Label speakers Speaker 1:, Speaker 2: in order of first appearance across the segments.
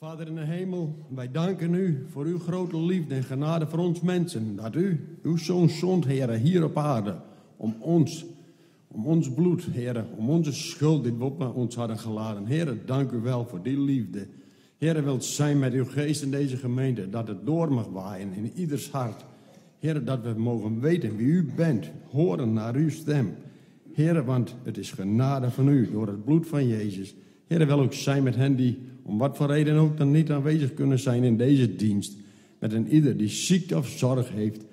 Speaker 1: Vader in de hemel, wij danken u voor uw grote liefde en genade voor ons mensen. Dat u, uw zoon zond, Heer, hier op aarde, om ons, om ons bloed, Heer, om onze schuld die we op ons hadden geladen. Heer, dank u wel voor die liefde. Heer, wilt zijn met uw geest in deze gemeente, dat het door mag waaien in ieders hart. Heer, dat we mogen weten wie u bent, horen naar uw stem. Heer, want het is genade van u door het bloed van Jezus. Heer, wil ook zijn met hen die om wat voor reden ook dan niet aanwezig kunnen zijn in deze dienst. Met een ieder die ziekte of zorg heeft.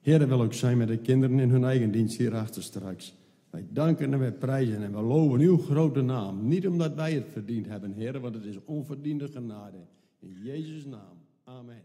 Speaker 1: Heer, wil ook zijn met de kinderen in hun eigen dienst hierachter straks. Wij danken en wij prijzen en we loven uw grote naam. Niet omdat wij het verdiend hebben, Heer, want het is onverdiende genade. In Jezus' naam. Amen.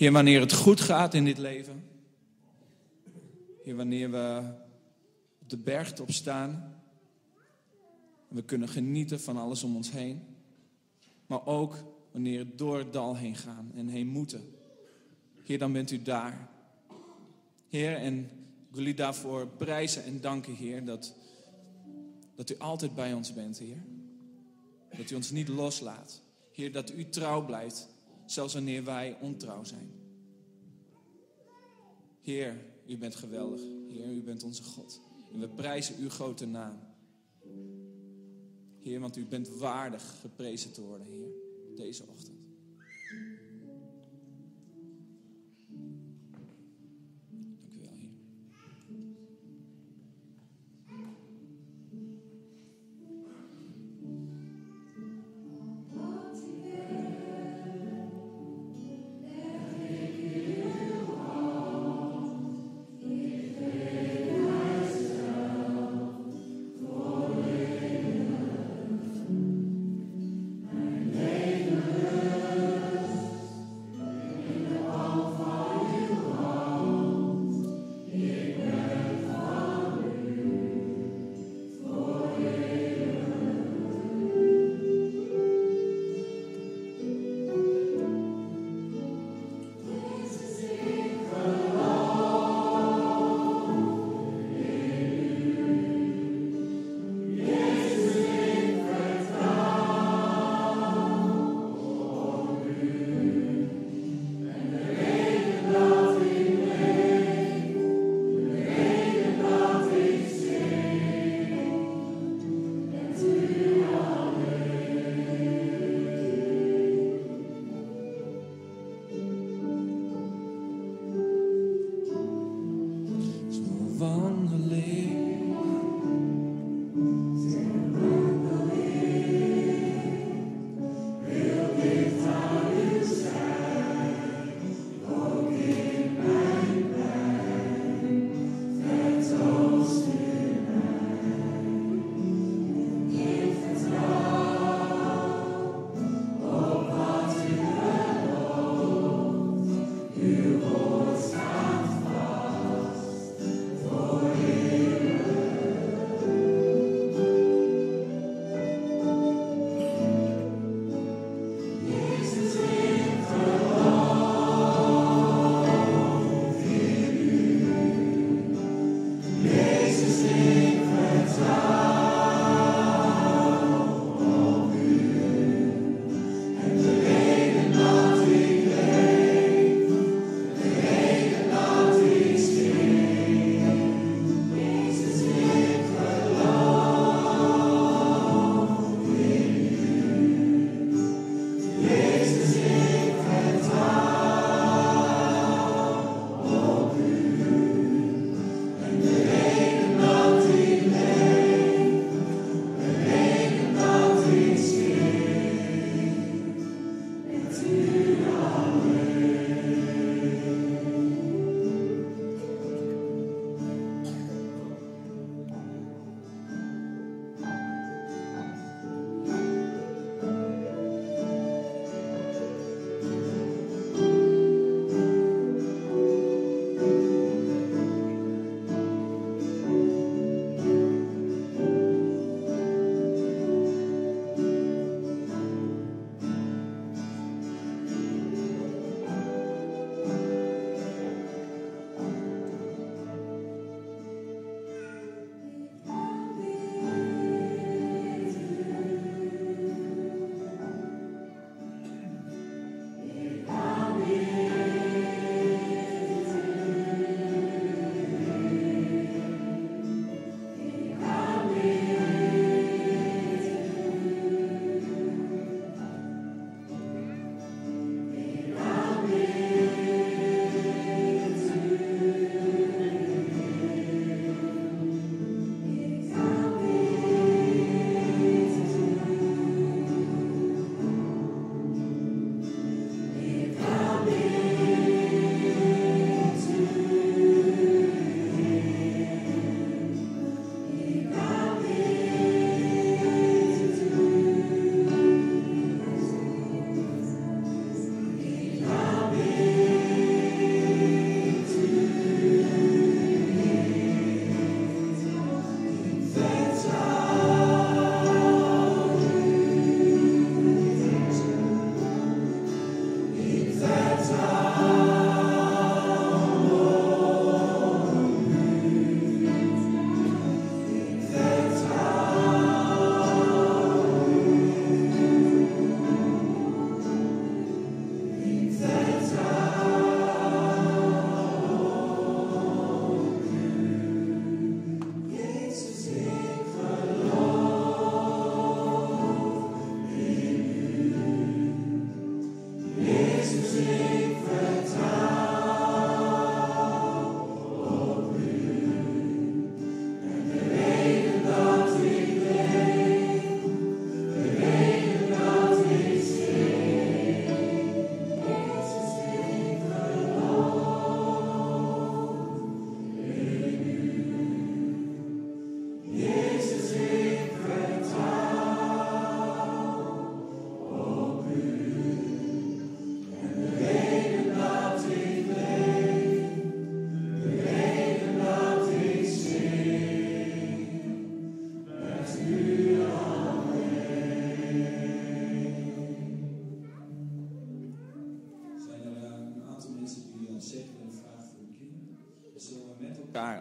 Speaker 2: Heer, wanneer het goed gaat in dit leven. Heer, wanneer we op de bergtop staan. We kunnen genieten van alles om ons heen. Maar ook wanneer het door het dal heen gaan en heen moeten. Heer, dan bent u daar. Heer, en ik wil u daarvoor prijzen en danken, Heer, dat, dat u altijd bij ons bent, Heer. Dat u ons niet loslaat. Heer, dat u trouw blijft, zelfs wanneer wij ontrouw zijn. Heer, u bent geweldig. Heer, u bent onze God. En we prijzen uw grote naam. Heer, want u bent waardig geprezen te worden, Heer, deze ochtend.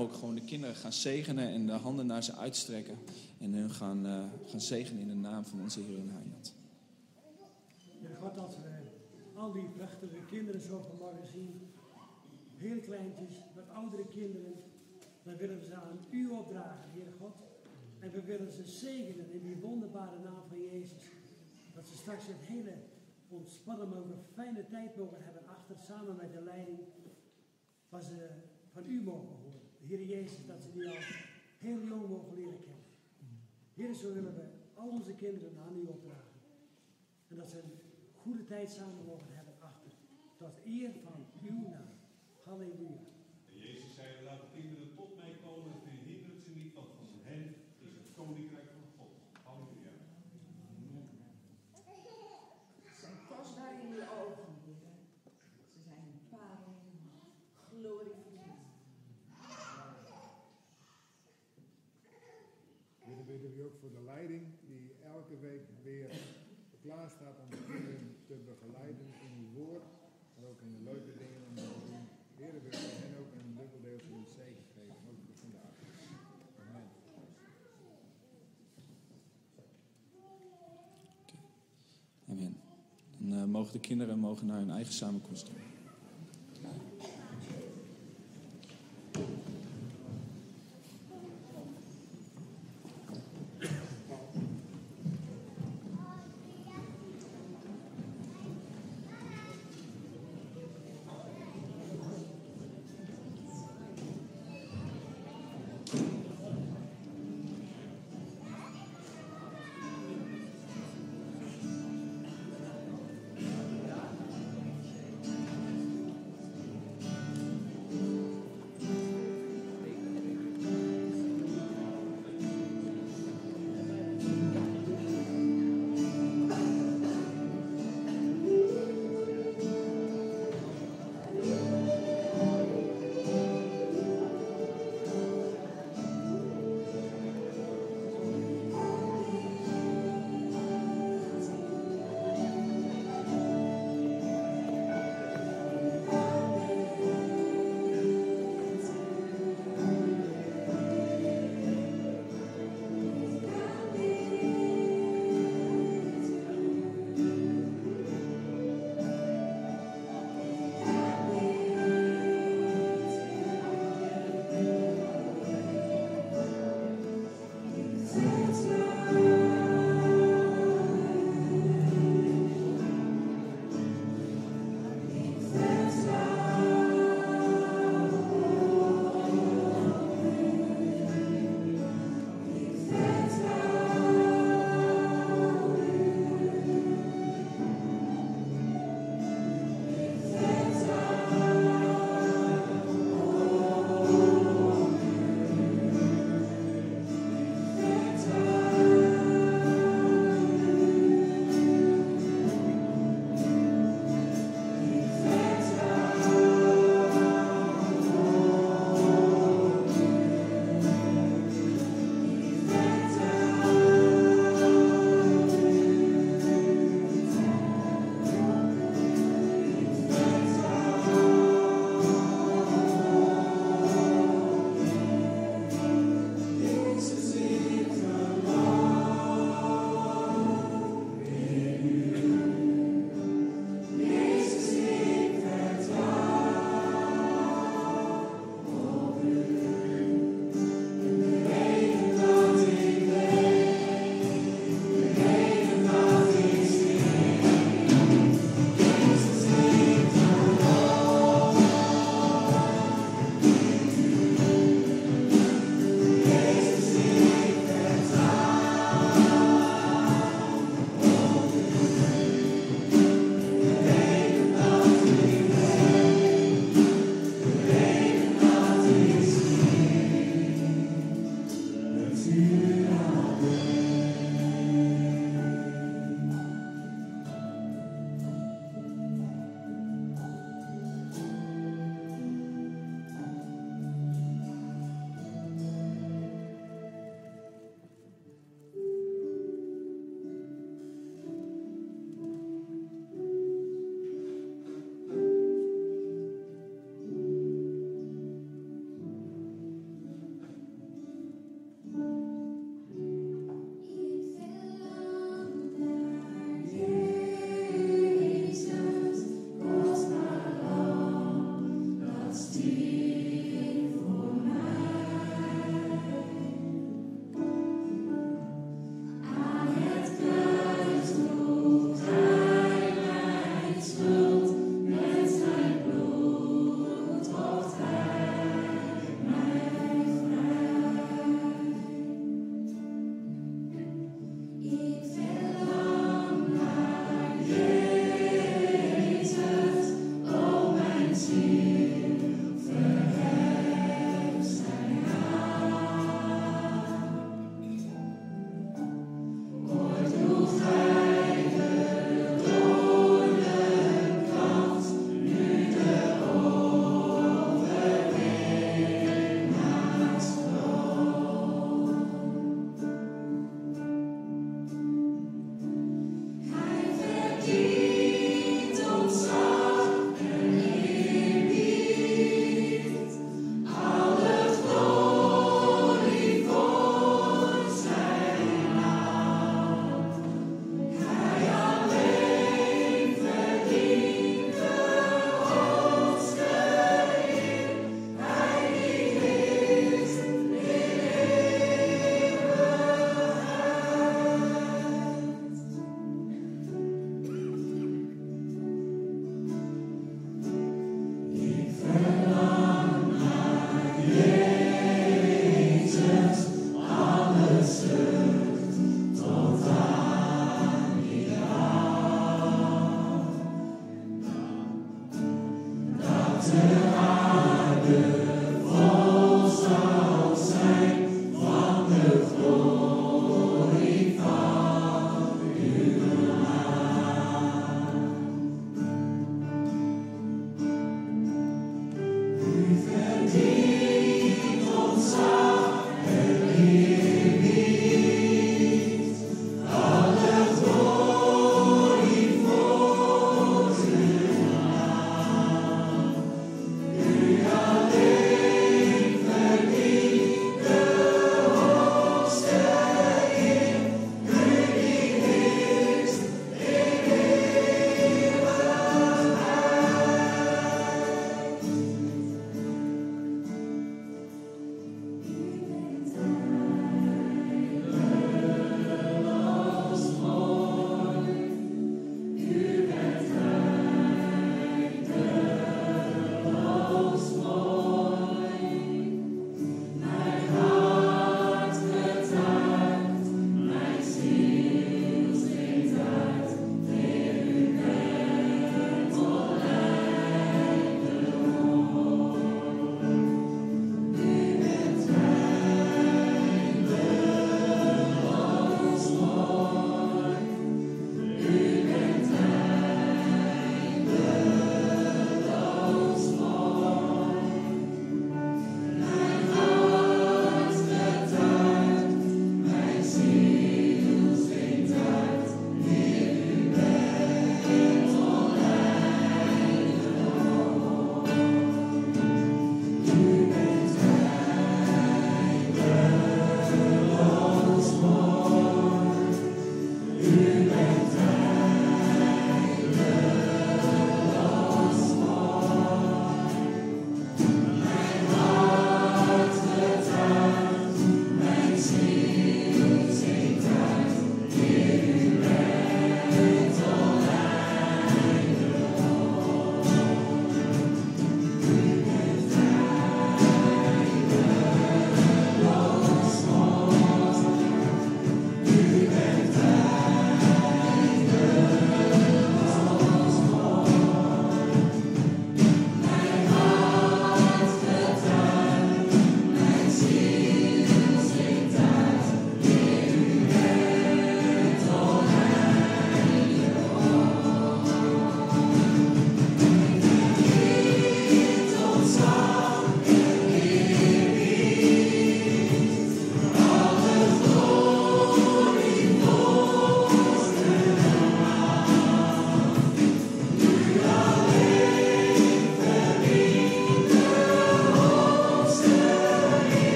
Speaker 2: Ook gewoon de kinderen gaan zegenen en de handen naar ze uitstrekken. En hun gaan, eh, gaan zegenen in de naam van onze Heer en Heiland.
Speaker 3: Heer God, als we al die prachtige kinderen zo vanmorgen zien, heel kleintjes, wat oudere kinderen, dan willen we ze aan u opdragen, Heer God. En we willen ze zegenen in die wonderbare naam van Jezus. Dat ze straks een hele ontspannen mogen, fijne tijd mogen hebben achter, samen met de leiding, waar ze van u mogen horen. Heer Jezus, dat ze die al heel jong mogen leren kennen. Heer, zo willen we al onze kinderen aan u opdragen. En dat ze een goede tijd samen mogen hebben achter. Tot eer van uw naam. Halleluja.
Speaker 4: En Jezus zei, laat de kinderen tot mij komen, verhindert ze niet, want van hen is het koninkrijk van God. Halleluja.
Speaker 5: Ze zijn kostbaar in uw ogen, Heer. Ze zijn een parel in uw hand. Glorie voor u.
Speaker 6: Dit bidden we ook de leiding die elke week weer klaar staat om de kinderen te begeleiden in uw woord, maar ook in de leuke dingen om te hen ook een dubbel deel van het zegen geven, ook. Amen.
Speaker 2: Dan eh, mogen de kinderen mogen naar hun eigen samenkomst.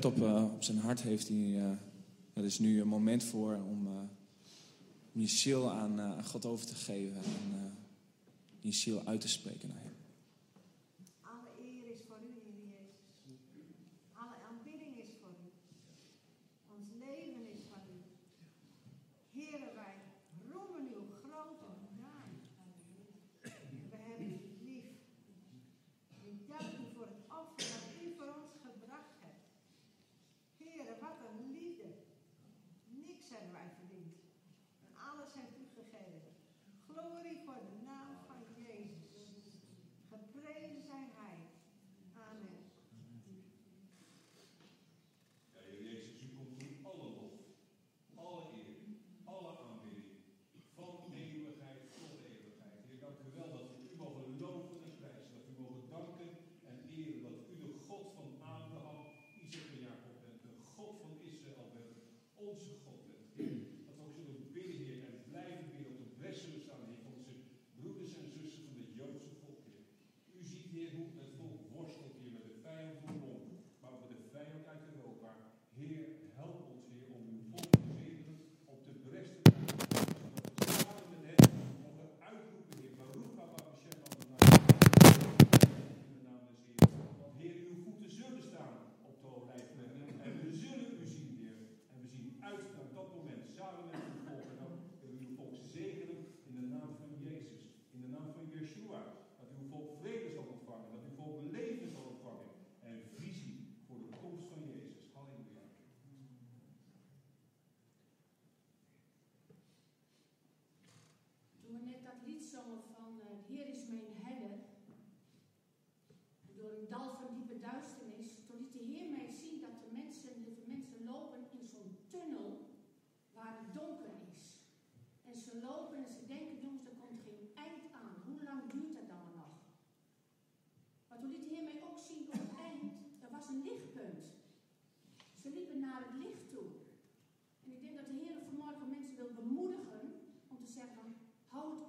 Speaker 4: Op, eh, op zijn hart heeft, die, eh, dat is nu een moment voor om, eh, je ziel aan, eh, God over te geven en eh, je ziel uit te spreken. naar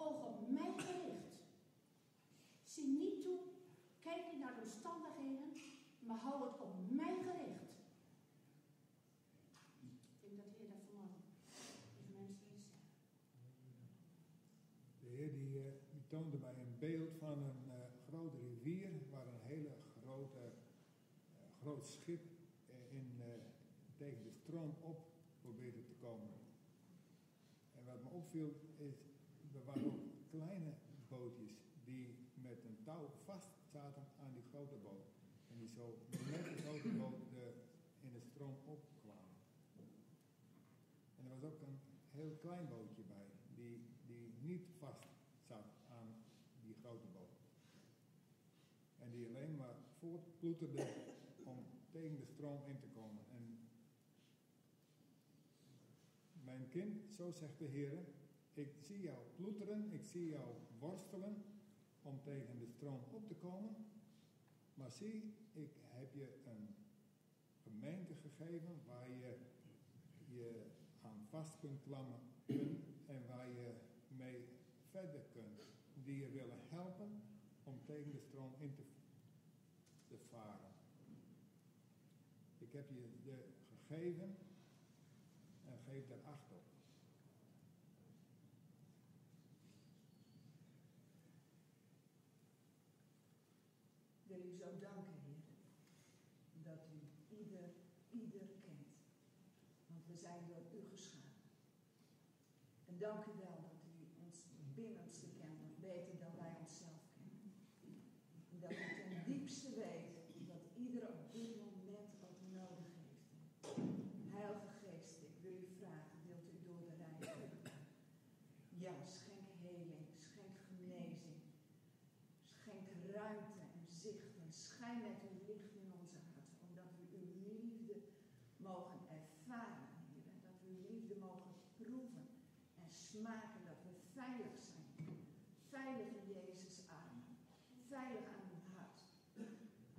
Speaker 7: oog op mij gericht. Zie niet toe, kijk niet naar de omstandigheden, maar hou het op mij gericht. Ik denk dat de Heer dat vanmorgen tegen mensen.
Speaker 6: De Heer die, eh, die toonde mij een beeld van een eh, grote rivier waar een hele grote, eh, groot schip in, tegen de stroom op probeerde te komen. En wat me opviel is, er waren ook kleine bootjes die met een touw vast zaten aan die grote boot. En die zo met de grote boot de, in de stroom opkwamen. En er was ook een heel klein bootje bij, die, die niet vast zat aan die grote boot. En die alleen maar voortploeterde om tegen de stroom in te komen. En mijn kind, zo zegt de Heer, ik zie jou ploeteren, ik zie jou worstelen om tegen de stroom op te komen. Maar zie, ik heb je een gemeente gegeven waar je je aan vast kunt klammen en waar je mee verder kunt. Die je willen helpen om tegen de stroom in te, te varen. Ik heb je de gegeven en geef daar acht op.
Speaker 5: Ik wil u zo danken, Heer, dat u ieder, ieder kent. Want we zijn door u geschapen. En dank u wel dat u ons binnenste kent, nog beter dan wij onszelf kennen. En dat u ten diepste weet wat ieder op dit moment ook nodig heeft. Heilige Geest, ik wil u vragen, wilt u door de rij Ja, schenk heling, schenk genezing, schenk ruimte en zicht en schijn met uw licht in onze harten, omdat we uw liefde mogen ervaren, Heer, en dat we uw liefde mogen proeven en smaken, dat we veilig zijn. Veilig in Jezus' armen, veilig aan uw hart.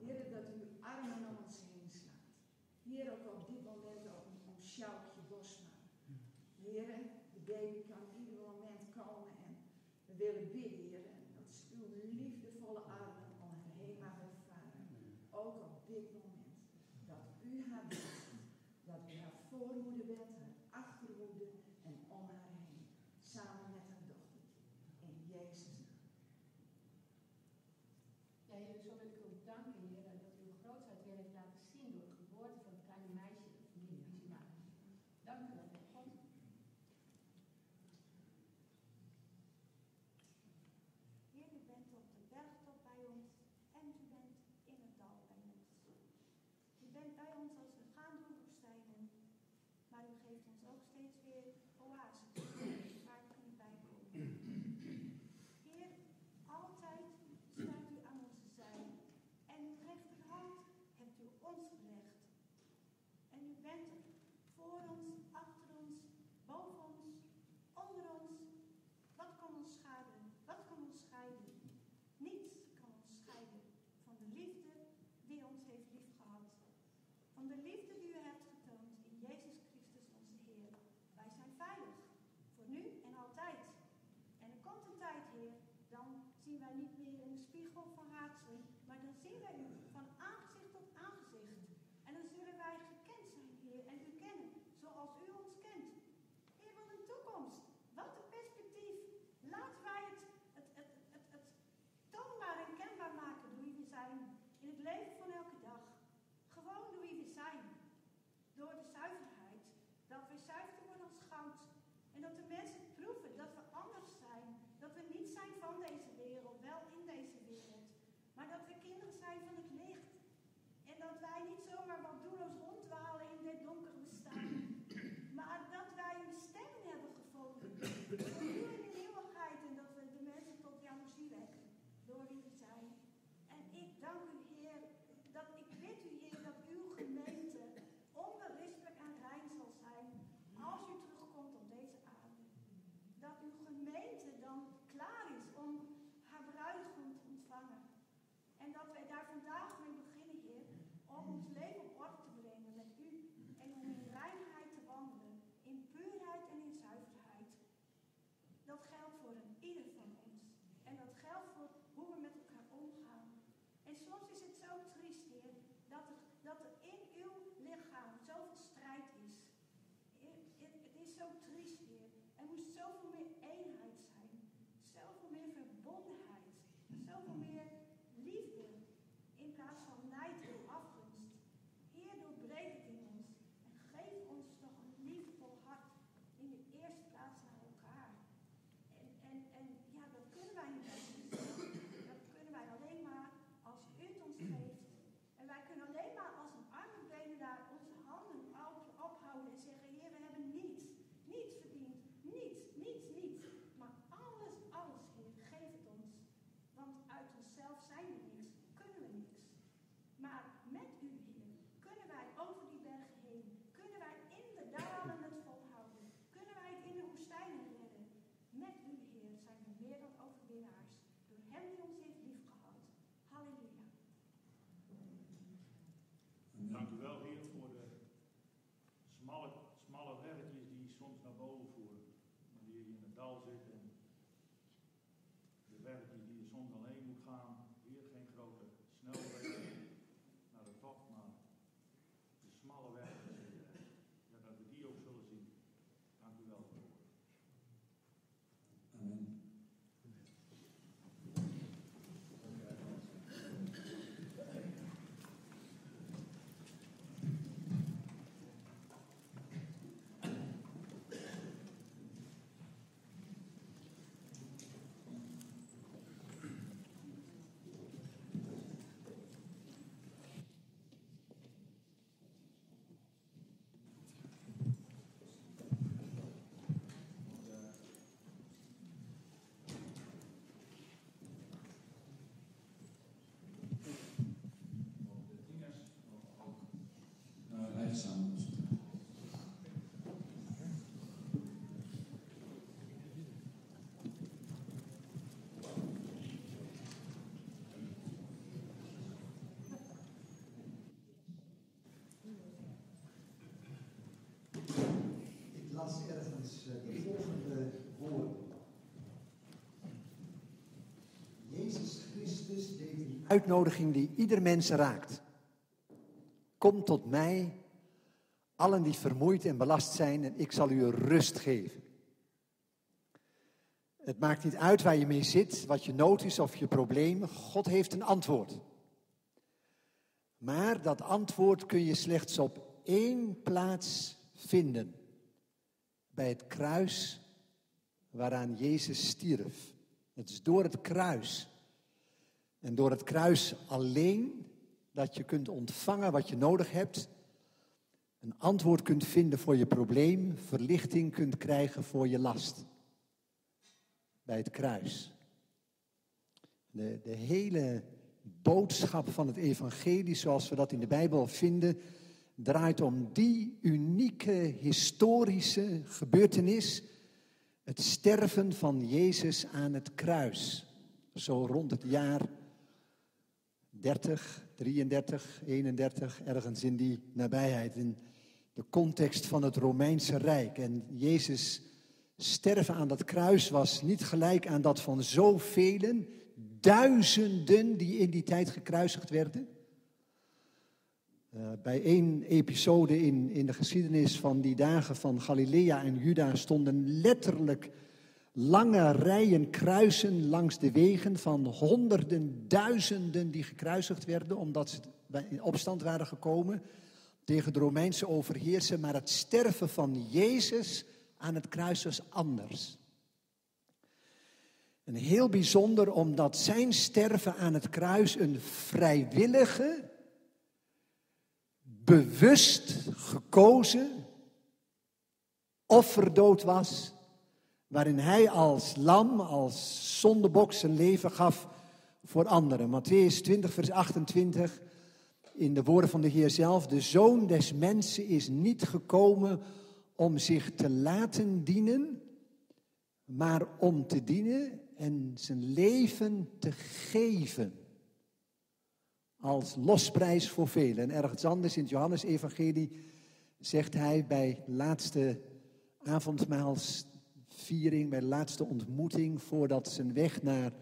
Speaker 5: Heer, dat u uw armen om ons heen slaat. Heer, ook op dit moment ook om Sjoukje Bosma. Heer, de baby kan ieder moment komen en we willen bidden, Duncan did
Speaker 7: a Dankjewel, Heer.
Speaker 4: samen.
Speaker 8: Ik las ergens eh, de volgende woorden. Jezus Christus deed een uitnodiging die ieder mens raakt. Kom tot mij Allen die vermoeid en belast zijn, en ik zal u rust geven. Het maakt niet uit waar je mee zit, wat je nood is of je probleem. God heeft een antwoord. Maar dat antwoord kun je slechts op één plaats vinden. Bij het kruis waaraan Jezus stierf. Het is door het kruis. En door het kruis alleen dat je kunt ontvangen wat je nodig hebt een antwoord kunt vinden voor je probleem. Verlichting kunt krijgen voor je last. Bij het kruis. De, de hele boodschap van het evangelie, zoals we dat in de Bijbel vinden, draait om die unieke historische gebeurtenis, het sterven van Jezus aan het kruis. Zo rond het jaar 30, 33, 31, ergens in die nabijheid, de context van het Romeinse Rijk. En Jezus sterven aan dat kruis was niet gelijk aan dat van zoveel, duizenden die in die tijd gekruisigd werden. Uh, bij één episode in, in de geschiedenis van die dagen van Galilea en Juda stonden letterlijk lange rijen kruisen langs de wegen van honderden, duizenden die gekruisigd werden omdat ze in opstand waren gekomen tegen de Romeinse overheersen. Maar het sterven van Jezus aan het kruis was anders. En heel bijzonder omdat zijn sterven aan het kruis een vrijwillige, bewust gekozen offerdood was, waarin hij als lam, als zondebok zijn leven gaf voor anderen. Matthäus 20, vers 28, in de woorden van de Heer zelf, de zoon des mensen is niet gekomen om zich te laten dienen, maar om te dienen en zijn leven te geven. Als losprijs voor velen. En ergens anders in het Johannes-evangelie zegt hij bij laatste avondmaalsviering, bij de laatste ontmoeting, voordat zijn weg naar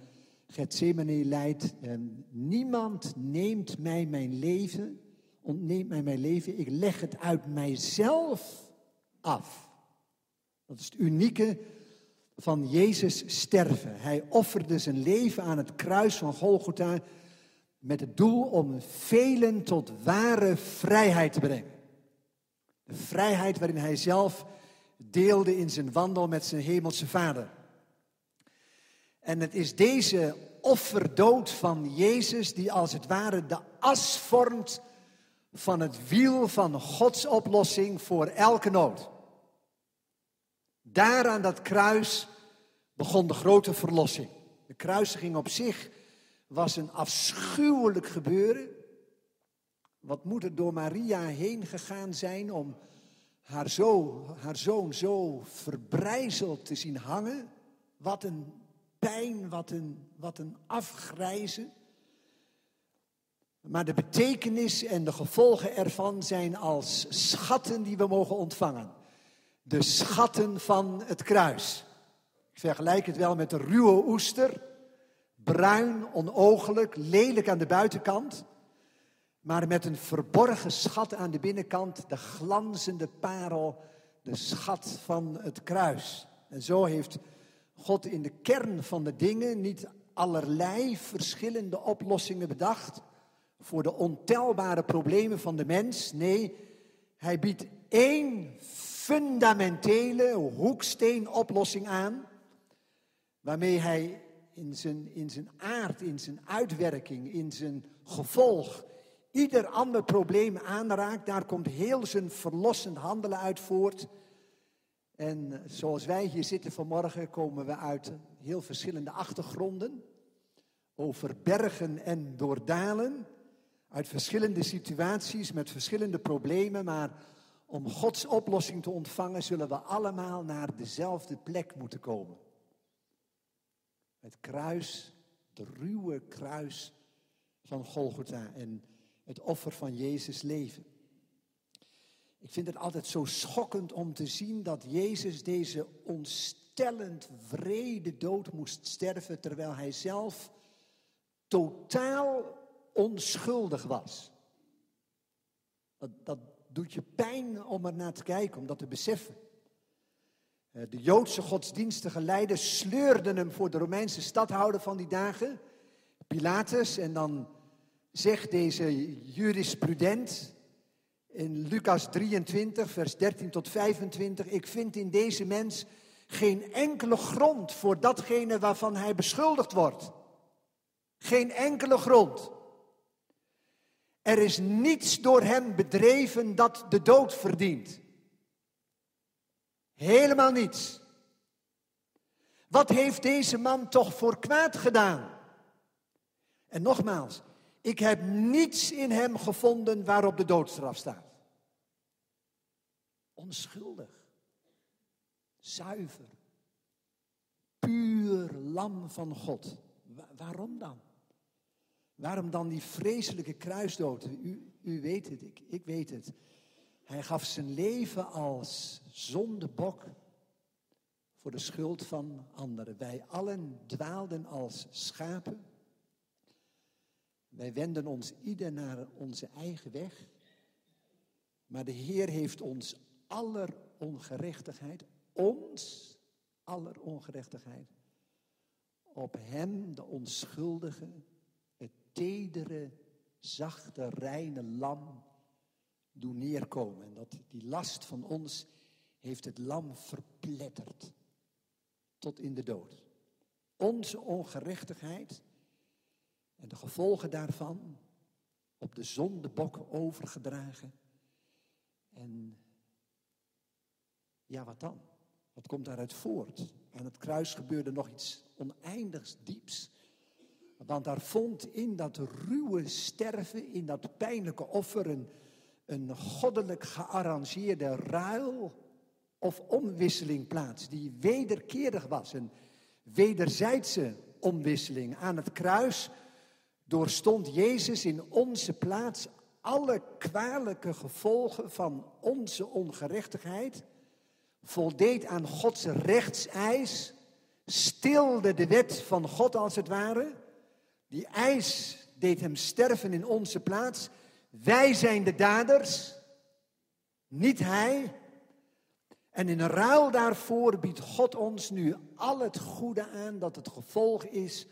Speaker 8: Gethsemane leidt. En niemand neemt mij mijn leven, ontneemt mij mijn leven. Ik leg het uit mijzelf af. Dat is het unieke van Jezus sterven. Hij offerde zijn leven aan het kruis van Golgotha met het doel om velen tot ware vrijheid te brengen. De vrijheid waarin hij zelf deelde in zijn wandel met zijn hemelse vader. En het is deze offerdood van Jezus die als het ware de as vormt van het wiel van Gods oplossing voor elke nood. Daar aan dat kruis begon de grote verlossing. De kruisiging op zich was een afschuwelijk gebeuren. Wat moet er door Maria heen gegaan zijn om haar, zo, haar zoon zo verbrijzeld te zien hangen? Wat een pijn, wat een, wat een afgrijzen. Maar de betekenis en de gevolgen ervan zijn als schatten die we mogen ontvangen. De schatten van het kruis. Ik vergelijk het wel met de ruwe oester. Bruin, onogelijk, lelijk aan de buitenkant. Maar met een verborgen schat aan de binnenkant. De glanzende parel, de schat van het kruis. En zo heeft God in de kern van de dingen niet allerlei verschillende oplossingen bedacht voor de ontelbare problemen van de mens. Nee, hij biedt één fundamentele hoeksteenoplossing aan, waarmee hij in zijn, in zijn aard, in zijn uitwerking, in zijn gevolg ieder ander probleem aanraakt. Daar komt heel zijn verlossend handelen uit voort. En zoals wij hier zitten vanmorgen komen we uit heel verschillende achtergronden. Over bergen en doordalen. Uit verschillende situaties met verschillende problemen. Maar om Gods oplossing te ontvangen zullen we allemaal naar dezelfde plek moeten komen. Het kruis, de ruwe kruis van Golgotha en het offer van Jezus leven. Ik vind het altijd zo schokkend om te zien dat Jezus deze ontstellend vrede dood moest sterven, terwijl hij zelf totaal onschuldig was. Dat, doet je pijn om er naar te kijken, om dat te beseffen. Eh, de Joodse godsdienstige leiders sleurden hem voor de Romeinse stadhouder van die dagen, Pilatus, en dan zegt deze jurisprudent in Lucas 23, vers 13 tot 25, ik vind in deze mens geen enkele grond voor datgene waarvan hij beschuldigd wordt. Geen enkele grond. Er is niets door hem bedreven dat de dood verdient. Helemaal niets. Wat heeft deze man toch voor kwaad gedaan? En nogmaals, ik heb niets in hem gevonden waarop de doodstraf staat. Onschuldig, zuiver, puur lam van God. waarom dan? Waarom dan die vreselijke kruisdood? U, u weet het, ik, ik weet het. Hij gaf zijn leven als zondebok voor de schuld van anderen. Wij allen dwaalden als schapen. Wij wenden ons ieder naar onze eigen weg. Maar de Heer heeft ons aller ongerechtigheid, ons aller ongerechtigheid, op Hem, de onschuldige, het tedere, zachte, reine lam, doen neerkomen. En dat die last van ons heeft het lam verpletterd tot in de dood. Onze ongerechtigheid en de gevolgen daarvan op de zondebok overgedragen. En ja, wat dan? Wat komt daaruit voort? Aan het kruis gebeurde nog iets oneindigs dieps. Want daar vond in dat ruwe sterven, in dat pijnlijke offer, een, een goddelijk gearrangeerde ruil of omwisseling plaats, die wederkerig was. Een wederzijdse omwisseling. Aan het kruis doorstond Jezus in onze plaats alle kwalijke gevolgen van onze ongerechtigheid, voldeed aan Gods rechtseis, stilde de wet van God als het ware. Die eis deed hem sterven in onze plaats. Wij zijn de daders, niet hij. En in ruil daarvoor biedt God ons nu al het goede aan dat het gevolg is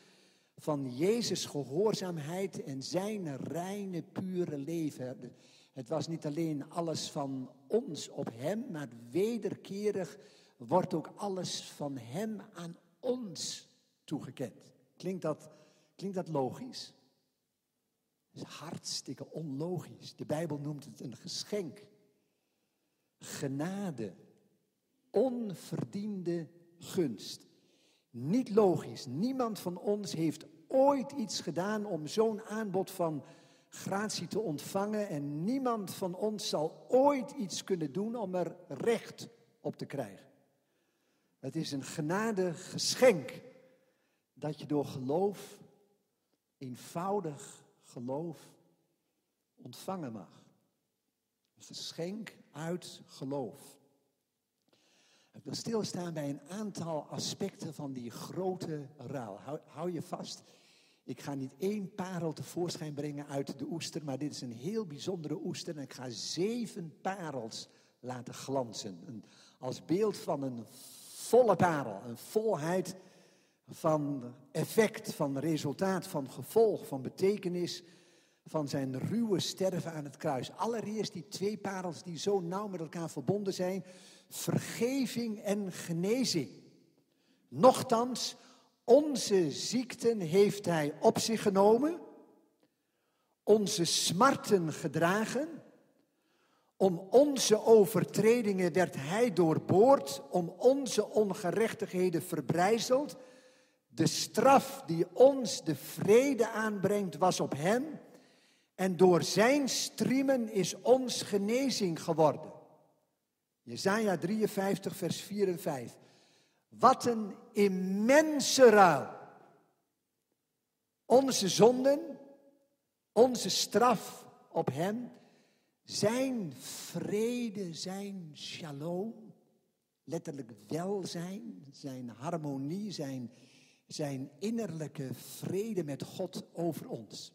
Speaker 8: van Jezus' gehoorzaamheid en zijn reine, pure leven. Het was niet alleen alles van ons op Hem, maar wederkerig wordt ook alles van Hem aan ons toegekend. Klinkt dat, klinkt dat logisch? Dat is hartstikke onlogisch. De Bijbel noemt het een geschenk. Genade. Onverdiende gunst. Niet logisch. Niemand van ons heeft ooit iets gedaan om zo'n aanbod van gratie te ontvangen. En niemand van ons zal ooit iets kunnen doen om er recht op te krijgen. Het is een genade geschenk dat je door geloof, eenvoudig geloof, ontvangen mag. Een geschenk uit geloof. Ik wil stilstaan bij een aantal aspecten van die grote ruil. Hou, hou, je vast. Ik ga niet één parel tevoorschijn brengen uit de oester, maar dit is een heel bijzondere oester. En ik ga zeven parels laten glanzen. Een, als beeld van een volle parel, een volheid van effect, van resultaat, van gevolg, van betekenis van zijn ruwe sterven aan het kruis. Allereerst die twee parels die zo nauw met elkaar verbonden zijn vergeving en genezing. Nochtans, onze ziekten heeft Hij op zich genomen, onze smarten gedragen. Om onze overtredingen werd Hij doorboord, om onze ongerechtigheden verbrijzeld. De straf die ons de vrede aanbrengt was op Hem. En door Zijn striemen is ons genezing geworden. Jezaja 53, vers 4 en 5. Wat een immense ruil. Onze zonden, onze straf op hem, zijn vrede, zijn shalom, letterlijk welzijn, zijn harmonie, zijn, zijn innerlijke vrede met God over ons.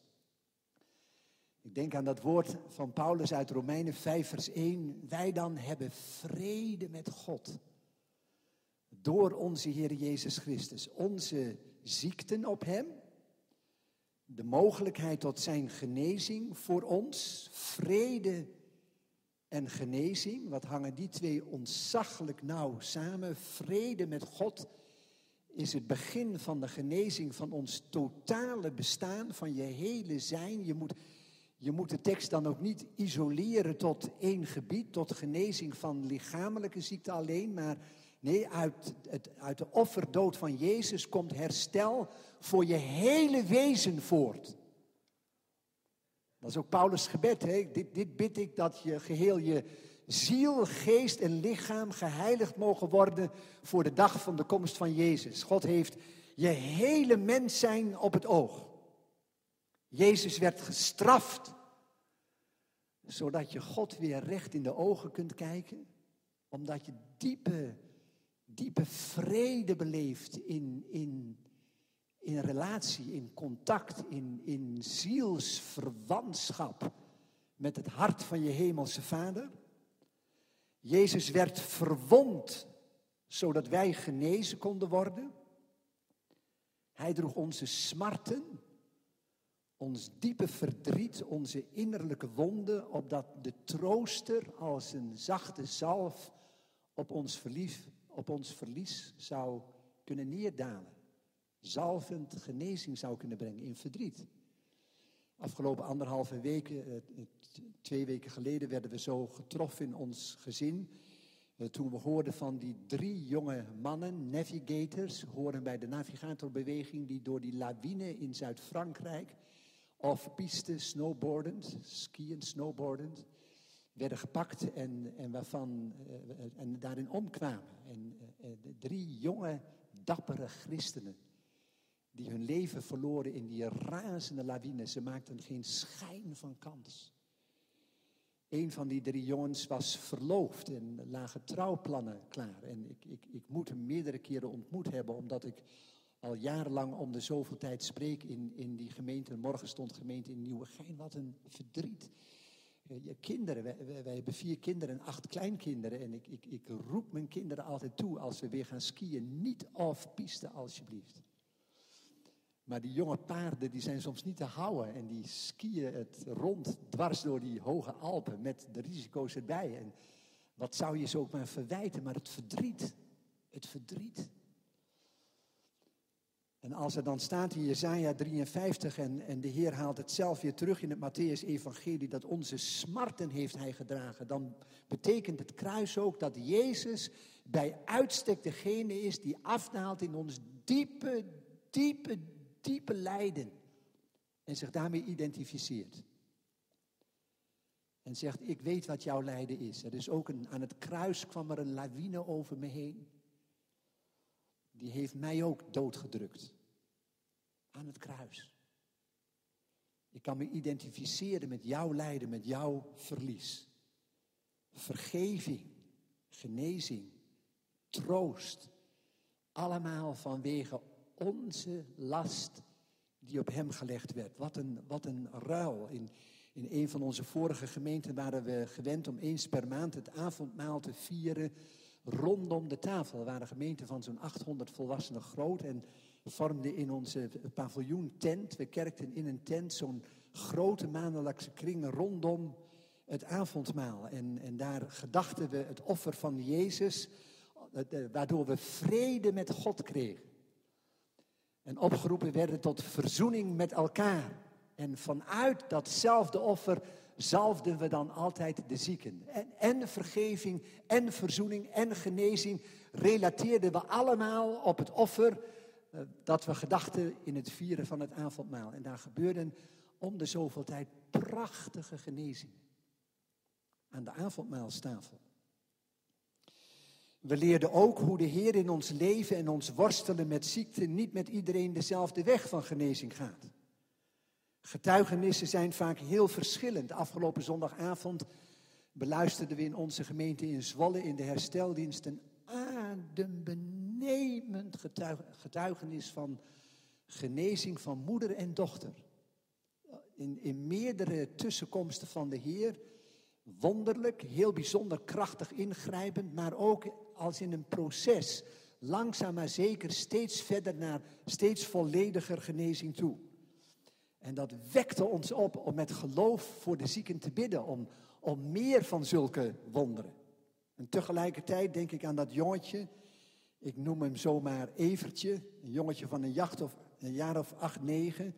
Speaker 8: Ik denk aan dat woord van Paulus uit Romeinen 5, vers 1. Wij dan hebben vrede met God. Door onze Heer Jezus Christus. Onze ziekten op Hem, de mogelijkheid tot zijn genezing voor ons, vrede en genezing. Wat hangen die twee ontzaglijk nauw samen? Vrede met God is het begin van de genezing van ons totale bestaan, van je hele zijn. Je moet, je moet de tekst dan ook niet isoleren tot één gebied, tot genezing van lichamelijke ziekte alleen, maar nee, uit, het, uit de offerdood van Jezus komt herstel voor je hele wezen voort. Dat is ook Paulus' gebed. Hè? Dit, dit bid ik dat je geheel je ziel, geest en lichaam geheiligd mogen worden voor de dag van de komst van Jezus. God heeft je hele mens zijn op het oog. Jezus werd gestraft, zodat je God weer recht in de ogen kunt kijken, omdat je diepe, diepe vrede beleeft in, in, in relatie, in contact, in, in zielsverwantschap met het hart van je hemelse Vader. Jezus werd verwond zodat wij genezen konden worden. Hij droeg onze smarten, ons diepe verdriet, onze innerlijke wonden, opdat de trooster als een zachte zalf op ons verlies, op ons verlies zou kunnen neerdalen. Zalvend genezing zou kunnen brengen in verdriet. Afgelopen anderhalve weken, eh, twee weken geleden, werden we zo getroffen in ons gezin. Eh, toen we hoorden van die drie jonge mannen, navigators, horen bij de navigatorbeweging, die door die lawine in Zuid-Frankrijk, off-piste snowboardend, skiën, snowboardend, werden gepakt en, en, waarvan, uh, en daarin omkwamen. En uh, drie jonge, dappere christenen die hun leven verloren in die razende lawine. Ze maakten geen schijn van kans. Een van die drie jongens was verloofd en lagen trouwplannen klaar. En ik, ik, ik moet hem meerdere keren ontmoet hebben, omdat ik al jarenlang om de zoveel tijd spreek in, in die gemeente. Morgen stond gemeente in Nieuwegein. Wat een verdriet. Eh, je kinderen, wij, wij, hebben vier kinderen en acht kleinkinderen. En ik, ik, ik roep mijn kinderen altijd toe als we weer gaan skiën. Niet off-piste alsjeblieft. Maar die jonge paarden die zijn soms niet te houden en die skiën het rond dwars door die hoge Alpen met de risico's erbij. En wat zou je ze ook maar verwijten, maar het verdriet, het verdriet. En als er dan staat in Jezaja 53 en, en de Heer haalt het zelf weer terug in het Matthäus-evangelie dat onze smarten heeft hij gedragen, dan betekent het kruis ook dat Jezus bij uitstek degene is die afdaalt in ons diepe, diepe, diepe lijden en zich daarmee identificeert. En zegt, ik weet wat jouw lijden is. Er is ook een, aan het kruis kwam er een lawine over me heen. Die heeft mij ook doodgedrukt. Aan het kruis. Ik kan me identificeren met jouw lijden, met jouw verlies. Vergeving, genezing, troost. Allemaal vanwege onze last die op hem gelegd werd. Wat een, wat een ruil. In, in een van onze vorige gemeenten waren we gewend om eens per maand het avondmaal te vieren rondom de tafel. We waren gemeenten van zo'n 800 volwassenen groot en vormden in onze paviljoen tent. We kerkten in een tent zo'n grote maandelijkse kring rondom het avondmaal. En, en daar gedachten we het offer van Jezus, eh, waardoor we vrede met God kregen en opgeroepen werden tot verzoening met elkaar. En vanuit datzelfde offer zalfden we dan altijd de zieken. En, en vergeving en verzoening en genezing relateerden we allemaal op het offer eh, dat we gedachten in het vieren van het avondmaal. En daar gebeurden om de zoveel tijd prachtige genezingen aan de avondmaalstafel. We leerden ook hoe de Heer in ons leven en ons worstelen met ziekte niet met iedereen dezelfde weg van genezing gaat. Getuigenissen zijn vaak heel verschillend. Afgelopen zondagavond beluisterden we in onze gemeente in Zwolle in de hersteldienst een adembenemend getuigenis van genezing van moeder en dochter. In, in meerdere tussenkomsten van de Heer wonderlijk, heel bijzonder krachtig ingrijpend, maar ook als in een proces, langzaam maar zeker steeds verder naar steeds vollediger genezing toe. En dat wekte ons op om met geloof voor de zieken te bidden, om, om meer van zulke wonderen. En tegelijkertijd denk ik aan dat jongetje, ik noem hem zomaar Evertje, een jongetje van een, jacht of, een jaar of acht, negen,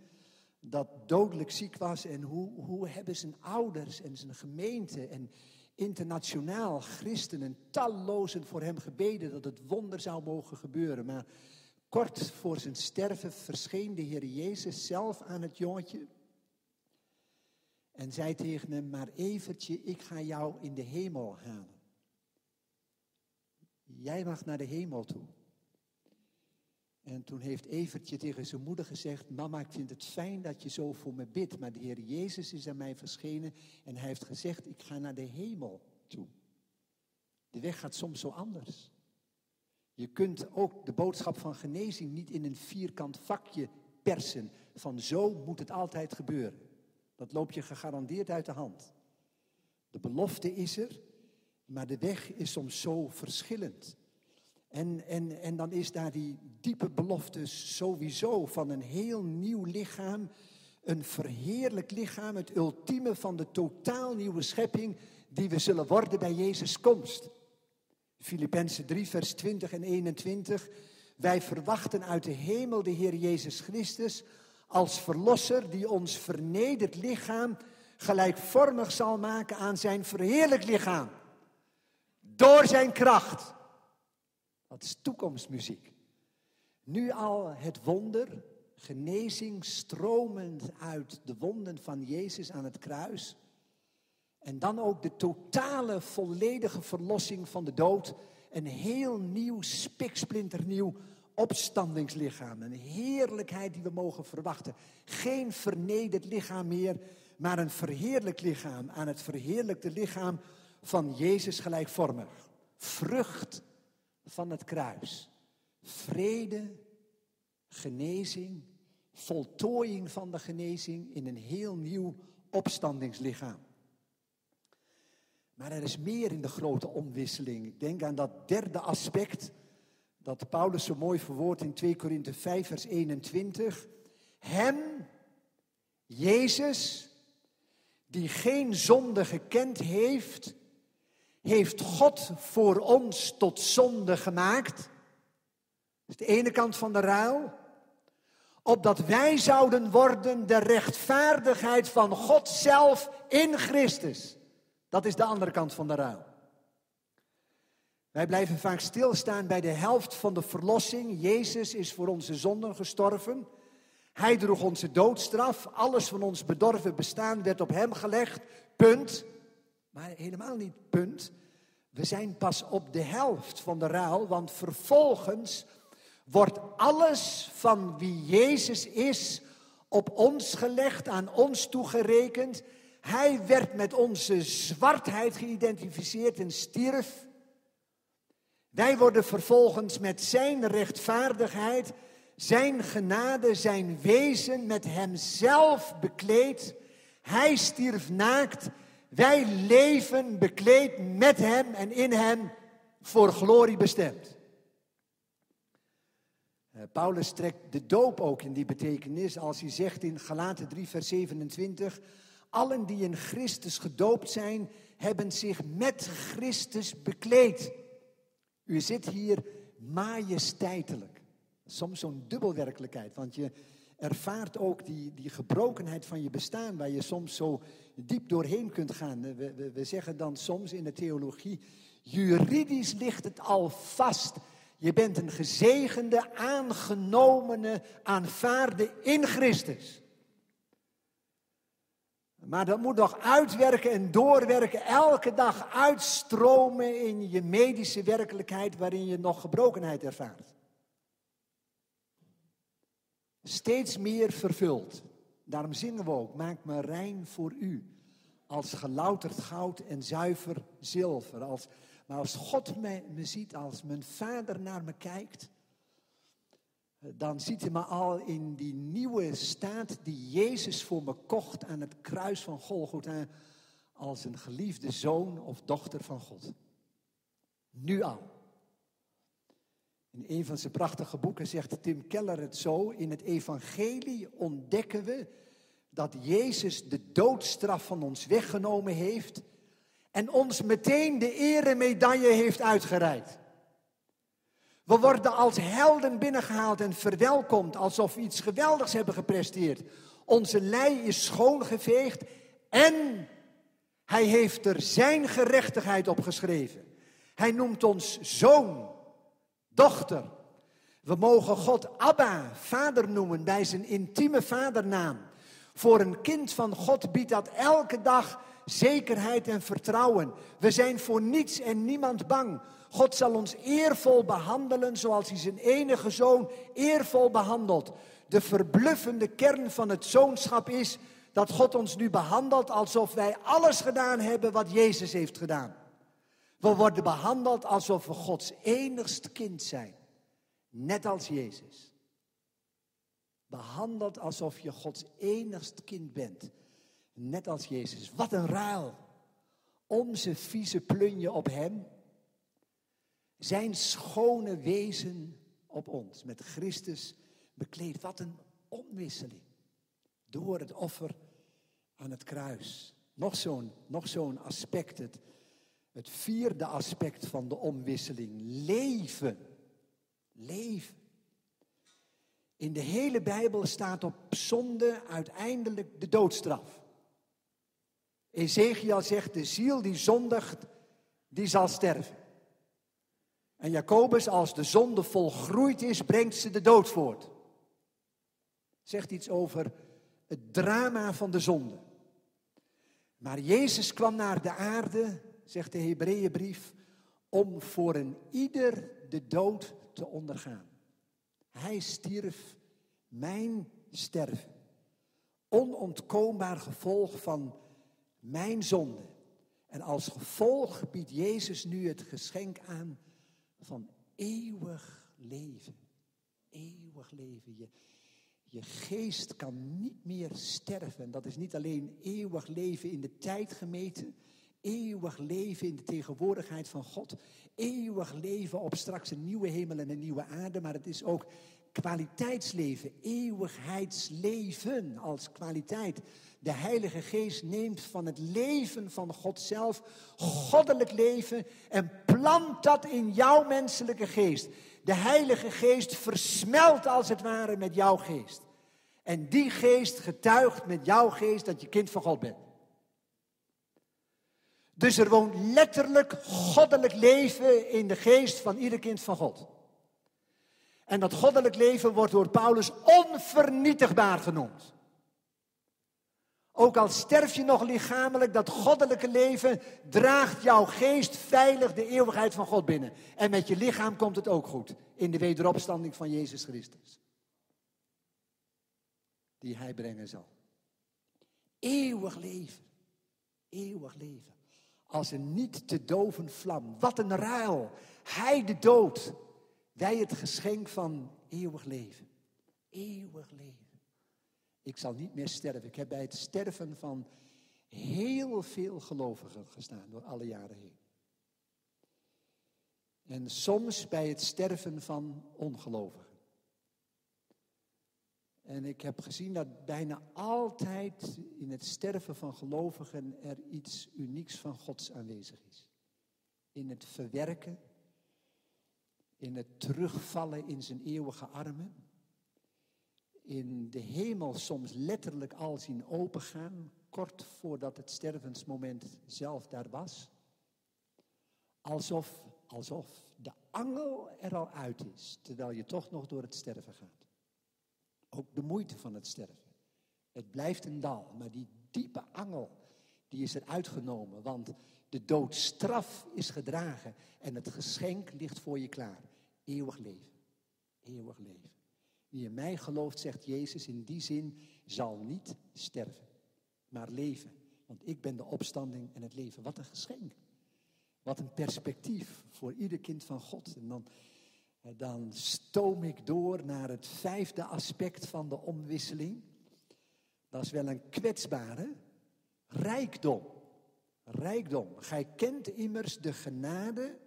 Speaker 8: dat dodelijk ziek was. En hoe, hoe hebben zijn ouders en zijn gemeente en internationaal christenen tallozen voor hem gebeden dat het wonder zou mogen gebeuren. Maar kort voor zijn sterven verscheen de Heer Jezus zelf aan het jongetje. En zei tegen hem, maar Evertje, ik ga jou in de hemel halen. Jij mag naar de hemel toe. En toen heeft Evertje tegen zijn moeder gezegd: Mama, ik vind het fijn dat je zo voor me bidt. Maar de Heer Jezus is aan mij verschenen en hij heeft gezegd: Ik ga naar de hemel toe. De weg gaat soms zo anders. Je kunt ook de boodschap van genezing niet in een vierkant vakje persen. Van zo moet het altijd gebeuren. Dat loop je gegarandeerd uit de hand. De belofte is er, maar de weg is soms zo verschillend. En, en, en dan is daar die diepe belofte sowieso van een heel nieuw lichaam. Een verheerlijk lichaam, het ultieme van de totaal nieuwe schepping die we zullen worden bij Jezus' komst. Filippenzen 3, vers 20 en 21. Wij verwachten uit de hemel de Heer Jezus Christus als verlosser die ons vernederd lichaam gelijkvormig zal maken aan zijn verheerlijk lichaam. Door zijn kracht. Dat is toekomstmuziek. Nu al het wonder, genezing stromend uit de wonden van Jezus aan het kruis. En dan ook de totale, volledige verlossing van de dood. Een heel nieuw, spiksplinternieuw opstandingslichaam. Een heerlijkheid die we mogen verwachten. Geen vernederd lichaam meer, maar een verheerlijk lichaam. Aan het verheerlijkte lichaam van Jezus gelijkvormig. Vrucht van het kruis. Vrede, genezing, voltooiing van de genezing in een heel nieuw opstandingslichaam. Maar er is meer in de grote omwisseling. Denk aan dat derde aspect dat Paulus zo mooi verwoordt in 2 Korinthe 5 vers 21. Hem, Jezus, die geen zonde gekend heeft, heeft God voor ons tot zonde gemaakt. Dat is de ene kant van de ruil. Opdat wij zouden worden de rechtvaardigheid van God zelf in Christus. Dat is de andere kant van de ruil. Wij blijven vaak stilstaan bij de helft van de verlossing. Jezus is voor onze zonden gestorven. Hij droeg onze doodstraf. Alles van ons bedorven bestaan werd op hem gelegd. Punt. Maar helemaal niet punt. We zijn pas op de helft van de ruil, want vervolgens wordt alles van wie Jezus is op ons gelegd, aan ons toegerekend. Hij werd met onze zwartheid geïdentificeerd en stierf. Wij worden vervolgens met zijn rechtvaardigheid, zijn genade, zijn wezen met hemzelf bekleed. Hij stierf naakt. Wij leven bekleed met hem en in hem voor glorie bestemd. Eh, Paulus trekt de doop ook in die betekenis als hij zegt in Galaten 3, vers 27. Allen die in Christus gedoopt zijn, hebben zich met Christus bekleed. U zit hier majesteitelijk. Soms zo'n dubbelwerkelijkheid, want je ervaart ook die, die gebrokenheid van je bestaan, waar je soms zo diep doorheen kunt gaan. We, we, zeggen dan soms in de theologie, juridisch ligt het al vast. Je bent een gezegende, aangenomene, aanvaarde in Christus. Maar dat moet nog uitwerken en doorwerken, elke dag uitstromen in je medische werkelijkheid waarin je nog gebrokenheid ervaart. Steeds meer vervuld. Daarom zingen we ook, maak me rein voor u. Als gelouterd goud en zuiver zilver. Als, maar als God me, me ziet, als mijn vader naar me kijkt, dan ziet hij me al in die nieuwe staat die Jezus voor me kocht aan het kruis van Golgotha als een geliefde zoon of dochter van God. Nu al. In een van zijn prachtige boeken zegt Tim Keller het zo, in het evangelie ontdekken we dat Jezus de doodstraf van ons weggenomen heeft en ons meteen de eremedaille heeft uitgereikt. We worden als helden binnengehaald en verwelkomd alsof we iets geweldigs hebben gepresteerd. Onze lei is schoongeveegd en hij heeft er zijn gerechtigheid op geschreven. Hij noemt ons zoon, dochter. We mogen God Abba, vader noemen, bij zijn intieme vadernaam. Voor een kind van God biedt dat elke dag zekerheid en vertrouwen. We zijn voor niets en niemand bang. God zal ons eervol behandelen zoals hij zijn enige zoon eervol behandelt. De verbluffende kern van het zoonschap is dat God ons nu behandelt alsof wij alles gedaan hebben wat Jezus heeft gedaan. We worden behandeld alsof we Gods enigst kind zijn, net als Jezus. Behandeld alsof je Gods enigst kind bent, net als Jezus. Wat een ruil. Onze vieze plunje op Hem, zijn schone wezen op ons, met Christus bekleed. Wat een omwisseling. Door het offer aan het kruis. Nog zo'n nog zo'n aspect, het, het vierde aspect van de omwisseling. Leven. Leven. In de hele Bijbel staat op zonde uiteindelijk de doodstraf. Ezekiel zegt, de ziel die zondigt, die zal sterven. En Jacobus, als de zonde volgroeid is, brengt ze de dood voort. Zegt iets over het drama van de zonde. Maar Jezus kwam naar de aarde, zegt de Hebreeënbrief, om voor een ieder de dood te ondergaan. Hij stierf mijn sterven. Onontkoombaar gevolg van mijn zonde. En als gevolg biedt Jezus nu het geschenk aan van eeuwig leven. Eeuwig leven. Je, je geest kan niet meer sterven. En dat is niet alleen eeuwig leven in de tijd gemeten. Eeuwig leven in de tegenwoordigheid van God. Eeuwig leven op straks een nieuwe hemel en een nieuwe aarde. Maar het is ook kwaliteitsleven. Eeuwigheidsleven als kwaliteit. De Heilige Geest neemt van het leven van God zelf goddelijk leven en plant dat in jouw menselijke geest. De Heilige Geest versmelt als het ware met jouw geest. En die geest getuigt met jouw geest dat je kind van God bent. Dus er woont letterlijk goddelijk leven in de geest van ieder kind van God. En dat goddelijk leven wordt door Paulus onvernietigbaar genoemd. Ook al sterf je nog lichamelijk, dat goddelijke leven draagt jouw geest veilig de eeuwigheid van God binnen. En met je lichaam komt het ook goed in de wederopstanding van Jezus Christus. Die hij brengen zal. Eeuwig leven. Eeuwig leven. Als een niet te doven vlam. Wat een ruil. Hij de dood. Wij het geschenk van eeuwig leven. Eeuwig leven. Ik zal niet meer sterven. Ik heb bij het sterven van heel veel gelovigen gestaan door alle jaren heen. En soms bij het sterven van ongelovigen. En ik heb gezien dat bijna altijd in het sterven van gelovigen er iets unieks van Gods aanwezig is. In het verwerken, in het terugvallen in zijn eeuwige armen in de hemel soms letterlijk al zien opengaan, kort voordat het stervensmoment zelf daar was. Alsof, alsof de angel er al uit is, terwijl je toch nog door het sterven gaat. Ook de moeite van het sterven. Het blijft een dal, maar die diepe angel, die is er uitgenomen, want de doodstraf is gedragen en het geschenk ligt voor je klaar. Eeuwig leven. Eeuwig leven. Wie in mij gelooft, zegt Jezus, in die zin zal niet sterven, maar leven. Want ik ben de opstanding en het leven. Wat een geschenk. Wat een perspectief voor ieder kind van God. En dan, dan stoom ik door naar het vijfde aspect van de omwisseling. Dat is wel een kwetsbare rijkdom. Rijkdom. Gij kent immers de genade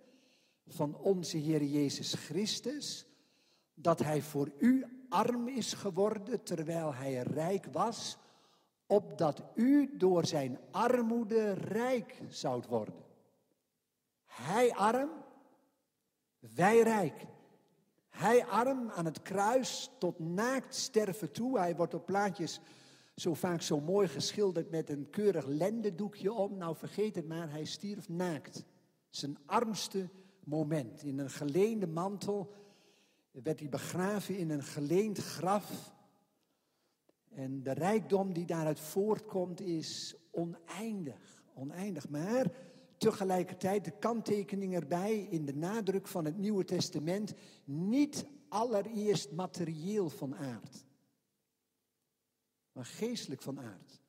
Speaker 8: van onze Heer Jezus Christus dat hij voor u arm is geworden terwijl hij rijk was, opdat u door zijn armoede rijk zoudt worden. Hij arm, wij rijk. Hij arm aan het kruis tot naakt sterven toe. Hij wordt op plaatjes zo vaak zo mooi geschilderd met een keurig lendendoekje om. Nou vergeet het maar, hij stierf naakt. Zijn armste moment. In een geleende mantel werd hij begraven in een geleend graf. En de rijkdom die daaruit voortkomt is oneindig. Oneindig. Maar tegelijkertijd de kanttekening erbij in de nadruk van het Nieuwe Testament. Niet allereerst materieel van aard. Maar geestelijk van aard.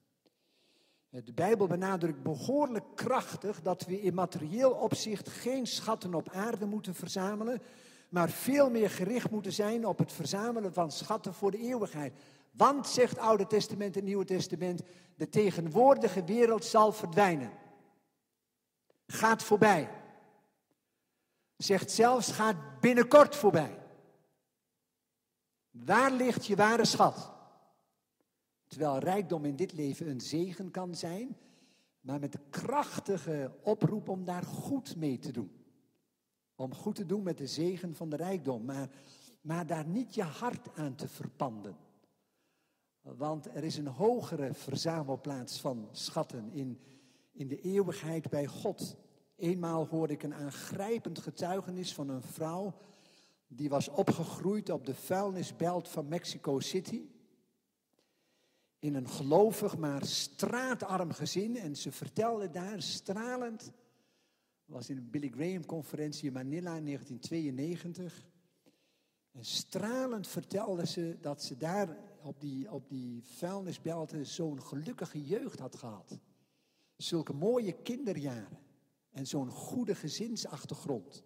Speaker 8: De Bijbel benadrukt behoorlijk krachtig dat we in materieel opzicht geen schatten op aarde moeten verzamelen, maar veel meer gericht moeten zijn op het verzamelen van schatten voor de eeuwigheid. Want, zegt Oude Testament en Nieuwe Testament, de tegenwoordige wereld zal verdwijnen. Gaat voorbij. Zegt zelfs, gaat binnenkort voorbij. Waar ligt je ware schat? Terwijl rijkdom in dit leven een zegen kan zijn, maar met de krachtige oproep om daar goed mee te doen. Om goed te doen met de zegen van de rijkdom, maar, maar daar niet je hart aan te verpanden. Want er is een hogere verzamelplaats van schatten in, in de eeuwigheid bij God. Eenmaal hoorde ik een aangrijpend getuigenis van een vrouw die was opgegroeid op de vuilnisbelt van Mexico City. In een gelovig maar straatarm gezin. En ze vertelde daar stralend. was in een Billy Graham conferentie in Manila in 1992. En stralend vertelde ze dat ze daar op die, op die vuilnisbelten zo'n gelukkige jeugd had gehad. Zulke mooie kinderjaren en zo'n goede gezinsachtergrond.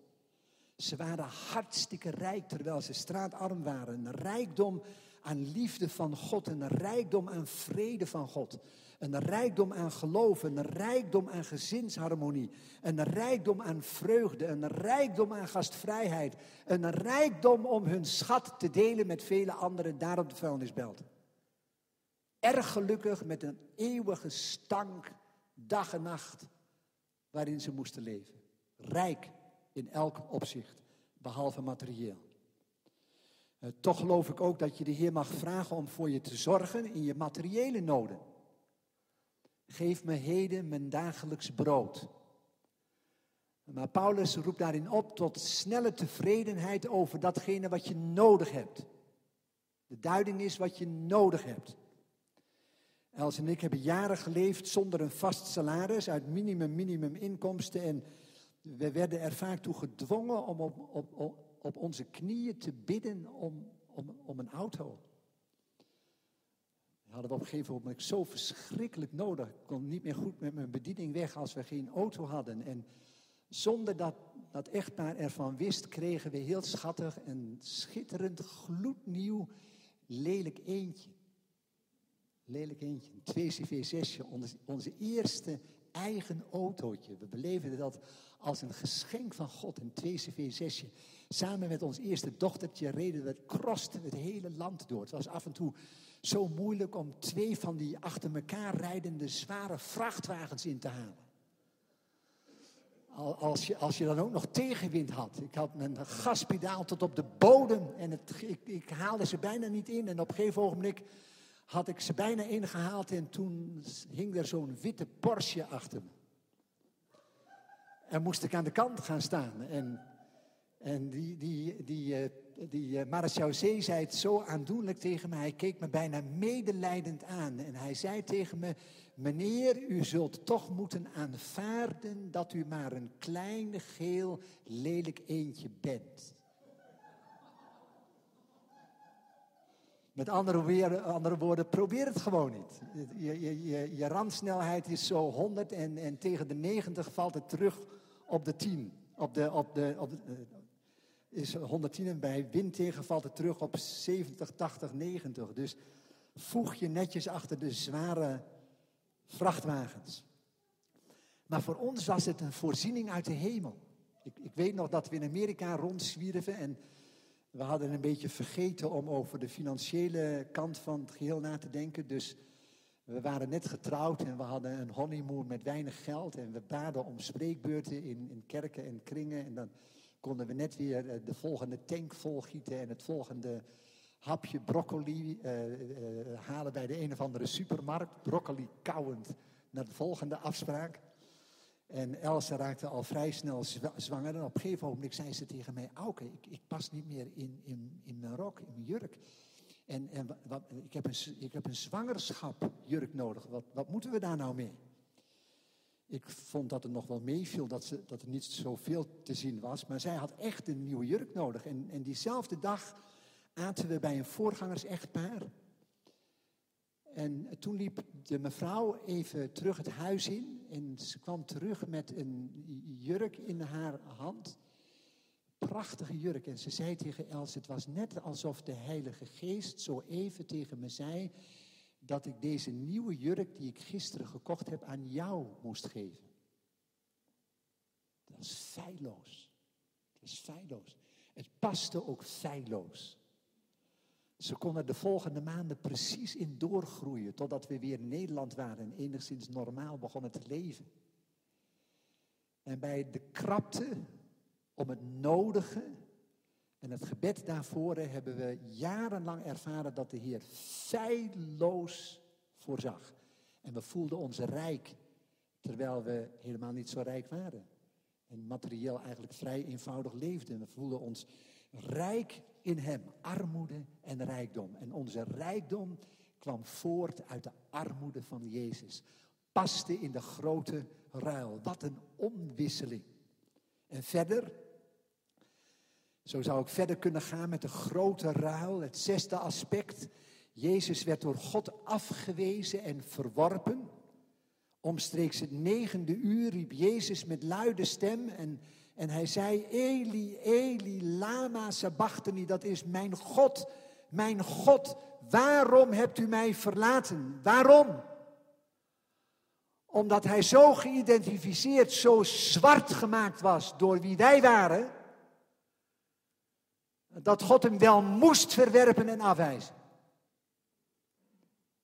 Speaker 8: Ze waren hartstikke rijk terwijl ze straatarm waren. Een rijkdom aan liefde van God, een rijkdom aan vrede van God. Een rijkdom aan geloof, een rijkdom aan gezinsharmonie, een rijkdom aan vreugde, een rijkdom aan gastvrijheid, een rijkdom om hun schat te delen met vele anderen daar op de vuilnisbelt. Erg gelukkig met een eeuwige stank, dag en nacht, waarin ze moesten leven. Rijk in elk opzicht, behalve materieel. Uh, toch geloof ik ook dat je de Heer mag vragen om voor je te zorgen in je materiële noden. Geef me heden mijn dagelijks brood. Maar Paulus roept daarin op tot snelle tevredenheid over datgene wat je nodig hebt. De duiding is wat je nodig hebt. Els en ik hebben jaren geleefd zonder een vast salaris, uit minimum, minimum inkomsten. En we werden er vaak toe gedwongen om op, op, op, onze knieën te bidden om, om, om een auto. Dat hadden we op een gegeven moment zo verschrikkelijk nodig. Ik kon niet meer goed met mijn bediening weg als we geen auto hadden. En zonder dat dat echtpaar ervan wist, kregen we heel schattig een schitterend, gloednieuw, lelijk eentje. Lelijk eentje, een 2 CV6, onze, onze eerste eigen autootje. We beleefden dat als een geschenk van God, een 2 CV6. Samen met ons eerste dochtertje reden we, krosten het hele land door. Het was af en toe zo moeilijk om twee van die achter elkaar rijdende zware vrachtwagens in te halen. Als je, als je dan ook nog tegenwind had. Ik had mijn gaspedaal tot op de bodem en het, ik, ik haalde ze bijna niet in. En op een gegeven ogenblik had ik ze bijna ingehaald en toen hing er zo'n witte Porsche achter me. En moest ik aan de kant gaan staan. En, en die, die, die, uh, die uh, zei het zo aandoenlijk tegen me. Hij keek me bijna medelijdend aan. En hij zei tegen me, meneer, u zult toch moeten aanvaarden dat u maar een klein, geel, lelijk eentje bent. Met andere, weer, andere, woorden, probeer het gewoon niet. Je, je, je, je randsnelheid is zo 100 en, en, tegen de 90 valt het terug op de 10. Op de, op de, op de, uh, is 110 en bij wind tegen valt het terug op 70, 80, 90. Dus voeg je netjes achter de zware vrachtwagens. Maar voor ons was het een voorziening uit de hemel. Ik, ik weet nog dat we in Amerika rondzwierven en we hadden een beetje vergeten om over de financiële kant van het geheel na te denken. Dus We waren net getrouwd en we hadden een honeymoon met weinig geld. En we baden om spreekbeurten in, in kerken en kringen. En dan konden we net weer eh, de volgende tank volgieten en het volgende hapje broccoli eh, eh, halen bij de een of andere supermarkt. Broccoli kauwend naar de volgende afspraak. En Elsa raakte al vrij snel zwa- zwanger. En op een gegeven moment zei ze tegen mij: Auke, ik, ik pas niet meer in, in, in mijn rok, in mijn jurk. En, en wa- wat, ik, heb een, ik heb een zwangerschapjurk nodig. Wat, wat moeten we daar nou mee? Ik vond dat het nog wel meeviel, dat, ze, dat er niet zoveel te zien was. Maar zij had echt een nieuwe jurk nodig. En, en diezelfde dag aten we bij een voorgangers-echtpaar. En toen liep de mevrouw even terug het huis in. En ze kwam terug met een jurk in haar hand. Prachtige jurk. En ze zei tegen Els, het was net alsof de Heilige Geest zo even tegen me zei... dat ik deze nieuwe jurk die ik gisteren gekocht heb aan jou moest geven. Dat is feilloos. Dat is feilloos. Het paste ook feilloos. Ze kon er de volgende maanden precies in doorgroeien, totdat we weer in Nederland waren en enigszins normaal begonnen te leven. En bij de krapte om het nodige en het gebed daarvoor hebben we jarenlang ervaren dat de Heer feilloos voorzag. En we voelden ons rijk, terwijl we helemaal niet zo rijk waren. En materieel eigenlijk vrij eenvoudig leefden. We voelden ons rijk in Hem, armoede en rijkdom. En onze rijkdom kwam voort uit de armoede van Jezus. Paste in de grote ruil. Wat een omwisseling. En verder, zo zou ik verder kunnen gaan met de grote ruil. Het zesde aspect. Jezus werd door God afgewezen en verworpen. Omstreeks het negende uur riep Jezus met luide stem en, en hij zei, Eli, Eli, lama sabachthani, dat is mijn God, mijn God, waarom hebt u mij verlaten? Waarom? Omdat hij zo geïdentificeerd, zo zwart gemaakt was door wie wij waren, dat God hem wel moest verwerpen en afwijzen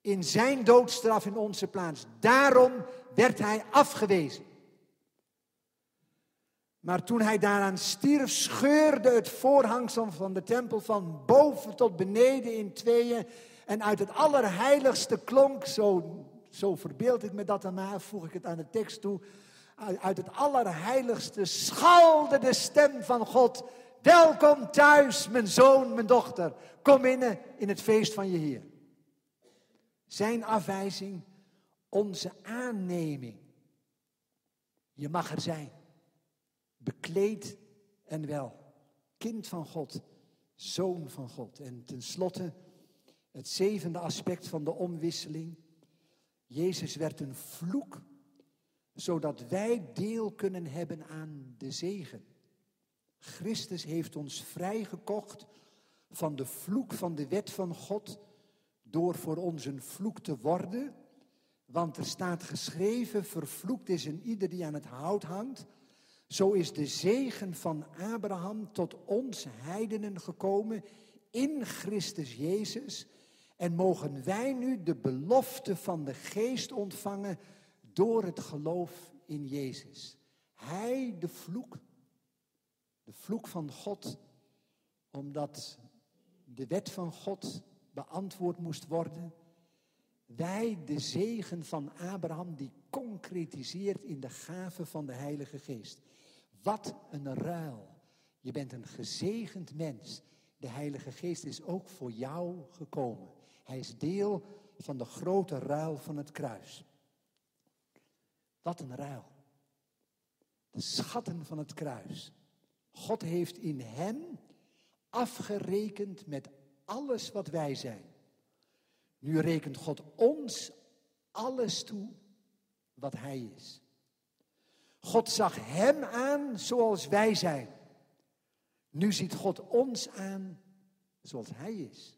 Speaker 8: in zijn doodstraf in onze plaats. Daarom werd hij afgewezen. Maar toen hij daaraan stierf, scheurde het voorhangsel van de tempel van boven tot beneden in tweeën. En uit het allerheiligste klonk, zo, zo verbeeld ik me dat maar, voeg ik het aan de tekst toe. Uit uit het allerheiligste schalde de stem van God. Welkom thuis, mijn zoon, mijn dochter. Kom binnen in het feest van je Heer. Zijn afwijzing, onze aanneming. Je mag er zijn. Bekleed en wel. Kind van God, zoon van God. En tenslotte het zevende aspect van de omwisseling. Jezus werd een vloek, zodat wij deel kunnen hebben aan de zegen. Christus heeft ons vrijgekocht van de vloek van de wet van God door voor ons een vloek te worden. Want er staat geschreven, vervloekt is een ieder die aan het hout hangt. Zo is de zegen van Abraham tot ons heidenen gekomen in Christus Jezus. En mogen wij nu de belofte van de geest ontvangen door het geloof in Jezus. Hij de vloek, de vloek van God, omdat de wet van God beantwoord moest worden. Wij de zegen van Abraham die concretiseert in de gave van de Heilige Geest. Wat een ruil. Je bent een gezegend mens. De Heilige Geest is ook voor jou gekomen. Hij is deel van de grote ruil van het kruis. Wat een ruil. De schatten van het kruis. God heeft in hem afgerekend met alles wat wij zijn. Nu rekent God ons alles toe wat Hij is. God zag Hem aan zoals wij zijn. Nu ziet God ons aan zoals Hij is.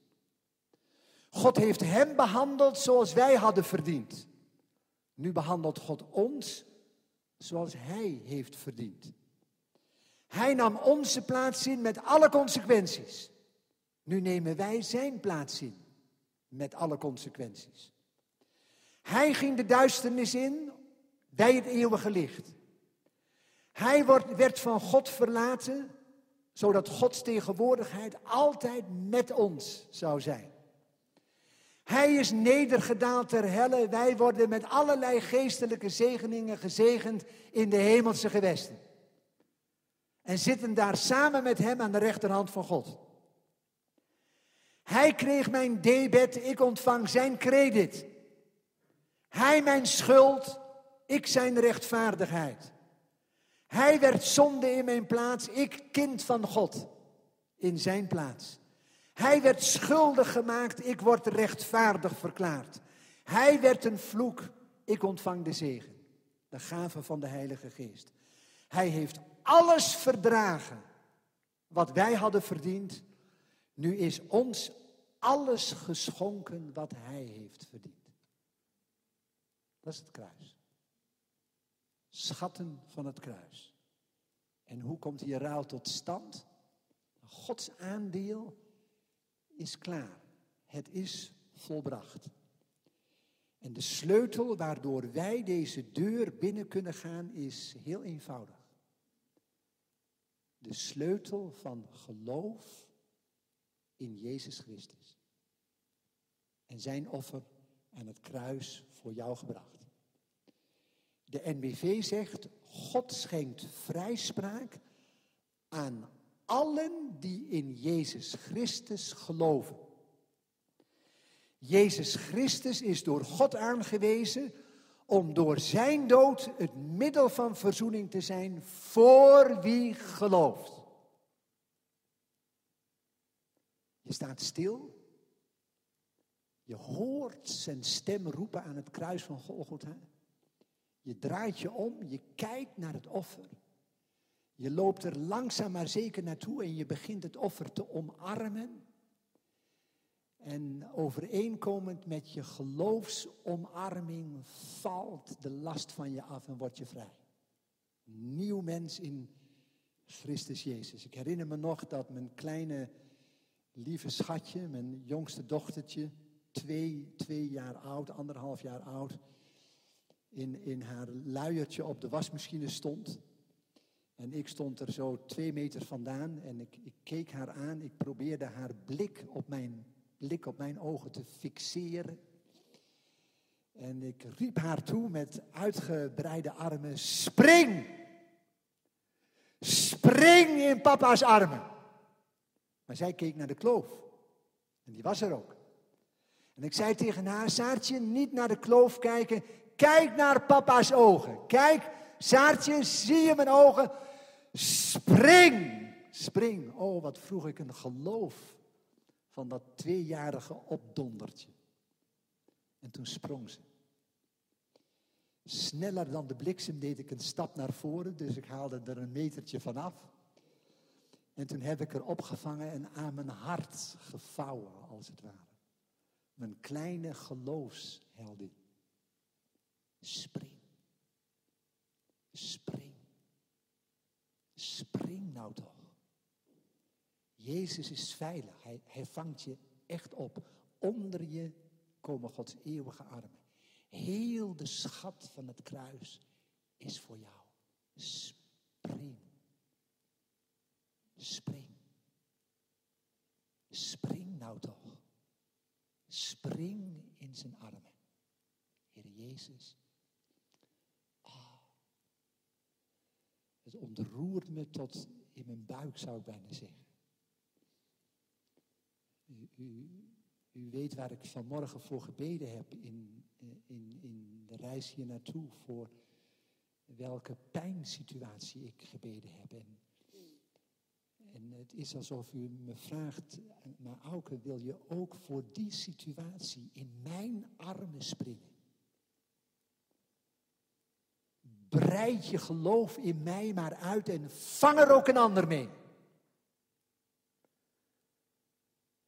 Speaker 8: God heeft Hem behandeld zoals wij hadden verdiend. Nu behandelt God ons zoals Hij heeft verdiend. Hij nam onze plaats in met alle consequenties. Nu nemen wij Zijn plaats in met alle consequenties. Hij ging de duisternis in, wij het eeuwige licht. Hij wordt, werd van God verlaten, zodat Gods tegenwoordigheid altijd met ons zou zijn. Hij is nedergedaald ter helle, wij worden met allerlei geestelijke zegeningen gezegend in de hemelse gewesten. En zitten daar samen met hem aan de rechterhand van God. Hij kreeg mijn debet, ik ontvang zijn krediet. Hij mijn schuld, ik zijn rechtvaardigheid. Hij werd zonde in mijn plaats, ik kind van God in zijn plaats. Hij werd schuldig gemaakt, ik word rechtvaardig verklaard. Hij werd een vloek, ik ontvang de zegen, de gave van de Heilige Geest. Hij heeft alles verdragen wat wij hadden verdiend. Nu is ons alles geschonken wat Hij heeft verdiend. Dat is het kruis. Schatten van het kruis. En hoe komt die ruil tot stand? Gods aandeel is klaar. Het is volbracht. En de sleutel waardoor wij deze deur binnen kunnen gaan is heel eenvoudig. De sleutel van geloof in Jezus Christus. En zijn offer aan het kruis voor jou gebracht. De NBV zegt, God schenkt vrijspraak aan allen die in Jezus Christus geloven. Jezus Christus is door God aangewezen om door zijn dood het middel van verzoening te zijn voor wie gelooft. Je staat stil. Je hoort zijn stem roepen aan het kruis van Golgotha. Je draait je om, je kijkt naar het offer. Je loopt er langzaam maar zeker naartoe en je begint het offer te omarmen. En overeenkomend met je geloofsomarming valt de last van je af en word je vrij. Nieuw mens in Christus Jezus. Ik herinner me nog dat mijn kleine lieve schatje, mijn jongste dochtertje, twee, twee jaar oud, anderhalf jaar oud, in, in haar luiertje op de wasmachine stond. En ik stond er zo twee meter vandaan en ik, ik keek haar aan. Ik probeerde haar blik op mijn, blik op mijn ogen te fixeren. En ik riep haar toe met uitgebreide armen: Spring! Spring in papa's armen! Maar zij keek naar de kloof. En die was er ook. En ik zei tegen haar: Saartje, niet naar de kloof kijken. Kijk naar papa's ogen. Kijk, Saartje, zie je mijn ogen? Spring! Spring! Oh, wat vroeg ik een geloof van dat tweejarige opdondertje. En toen sprong ze. Sneller dan de bliksem deed ik een stap naar voren, dus ik haalde er een metertje vanaf. En toen heb ik er opgevangen en aan mijn hart gevouwen, als het ware. Mijn kleine geloofsheldin. Spring. Spring. Spring nou toch. Jezus is veilig. Hij, hij vangt je echt op. Onder je komen Gods eeuwige armen. Heel de schat van het kruis is voor jou. Spring. Spring. Spring nou toch. Spring in zijn armen. Heer Jezus. Het ontroert me tot in mijn buik, zou ik bijna zeggen. U, u, u weet waar ik vanmorgen voor gebeden heb in, in, in de reis hier naartoe. Voor welke pijnsituatie ik gebeden heb. En, en het is alsof u me vraagt, maar Auke, wil je ook voor die situatie in mijn armen springen? Breid je geloof in mij maar uit en vang er ook een ander mee.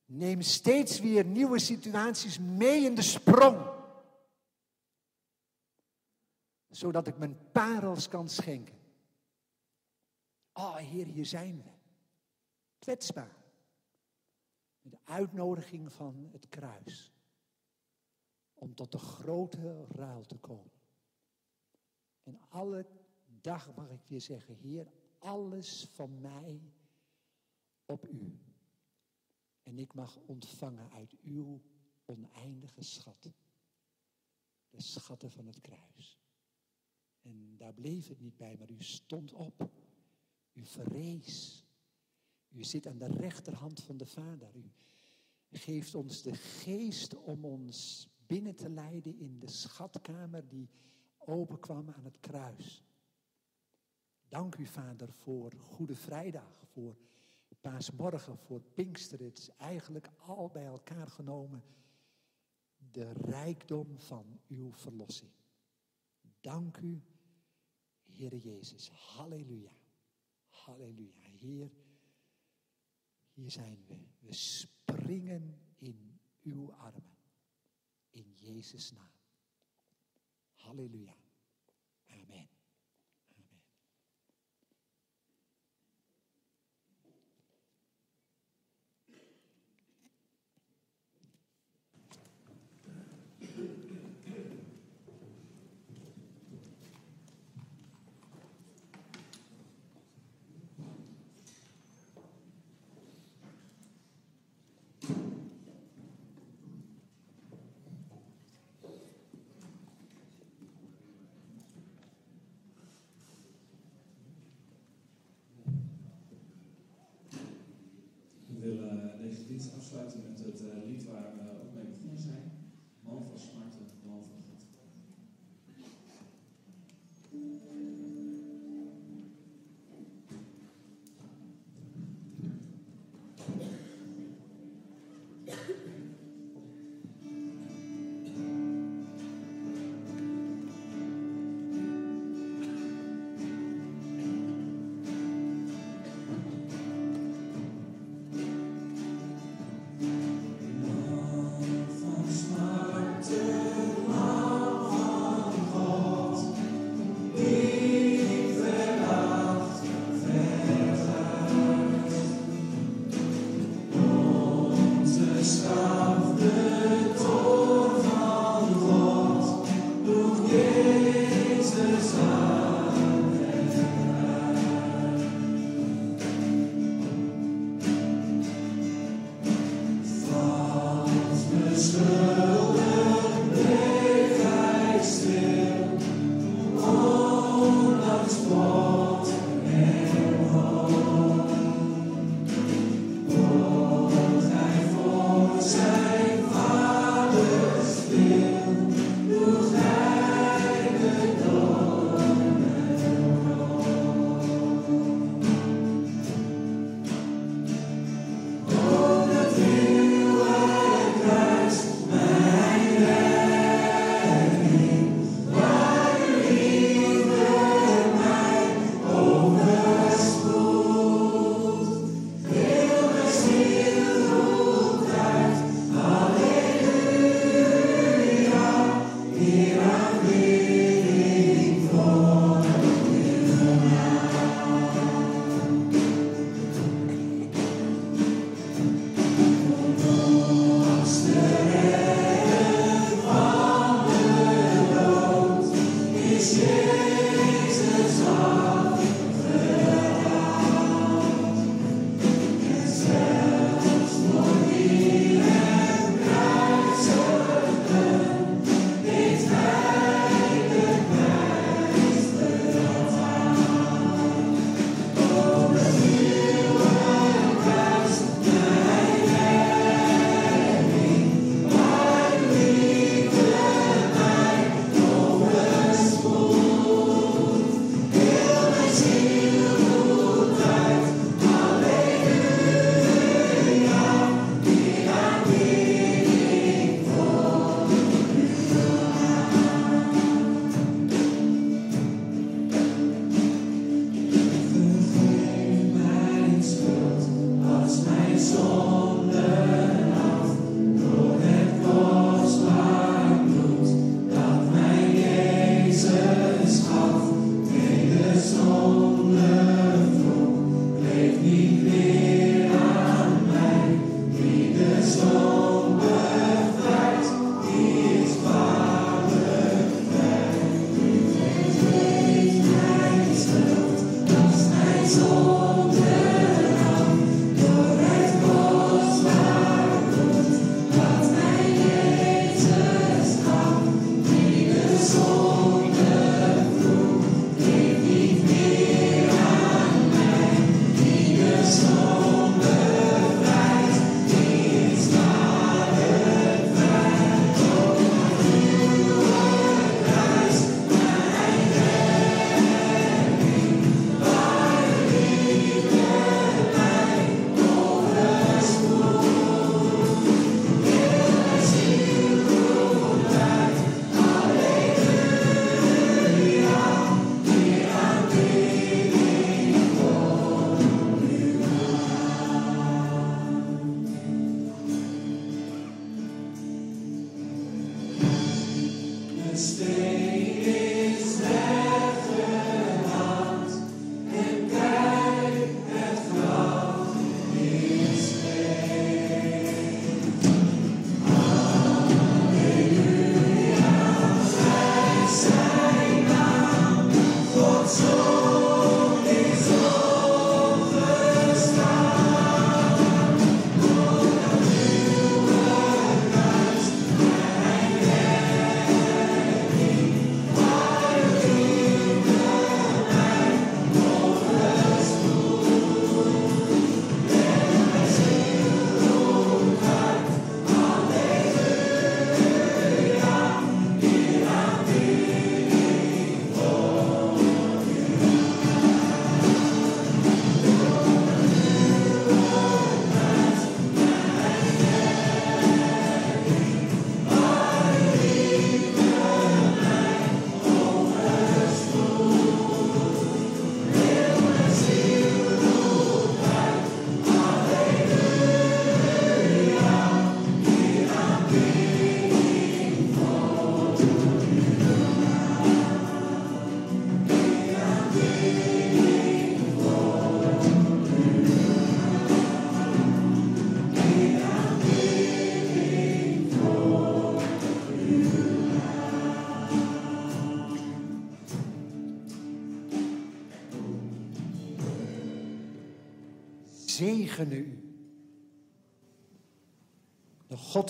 Speaker 8: Neem steeds weer nieuwe situaties mee in de sprong. Zodat ik mijn parels kan schenken. Oh Heer, hier zijn we. Kwetsbaar. De uitnodiging van het kruis. Om tot de grote ruil te komen. En alle dag mag ik weer zeggen, Heer, alles van mij op u. En ik mag ontvangen uit uw oneindige schat. De schatten van het kruis. En daar bleef het niet bij, maar u stond op. U verrees. U zit aan de rechterhand van de Vader. U geeft ons de geest om ons binnen te leiden in de schatkamer die openkwam aan het kruis. Dank u, Vader, voor Goede Vrijdag, voor Paasmorgen, voor Pinkster. Het is eigenlijk al bij elkaar genomen de rijkdom van uw verlossing. Dank u, Heere Jezus. Halleluja. Halleluja. Heer, hier zijn we. We springen in uw armen. In Jezus' naam. Halleluja.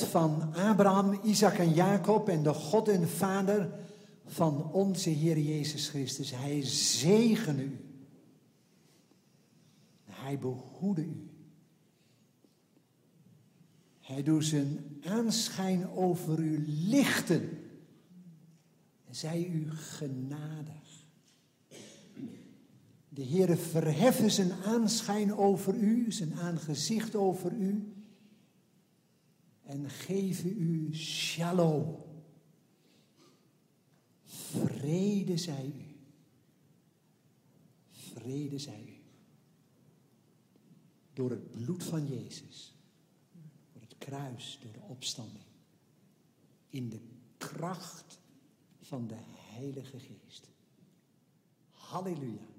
Speaker 8: Van Abraham, Isaac en Jacob en de God en Vader van onze Heer Jezus Christus. Hij zegen u. Hij behoede u. Hij doet zijn aanschijn over u lichten. En zij u genadig. De Heere verheffen zijn aanschijn over u, zijn aangezicht over u. En geven u shalom. Vrede zij u. Vrede zij u. Door het bloed van Jezus. Door het kruis, door de opstanding. In de kracht van de Heilige Geest. Halleluja.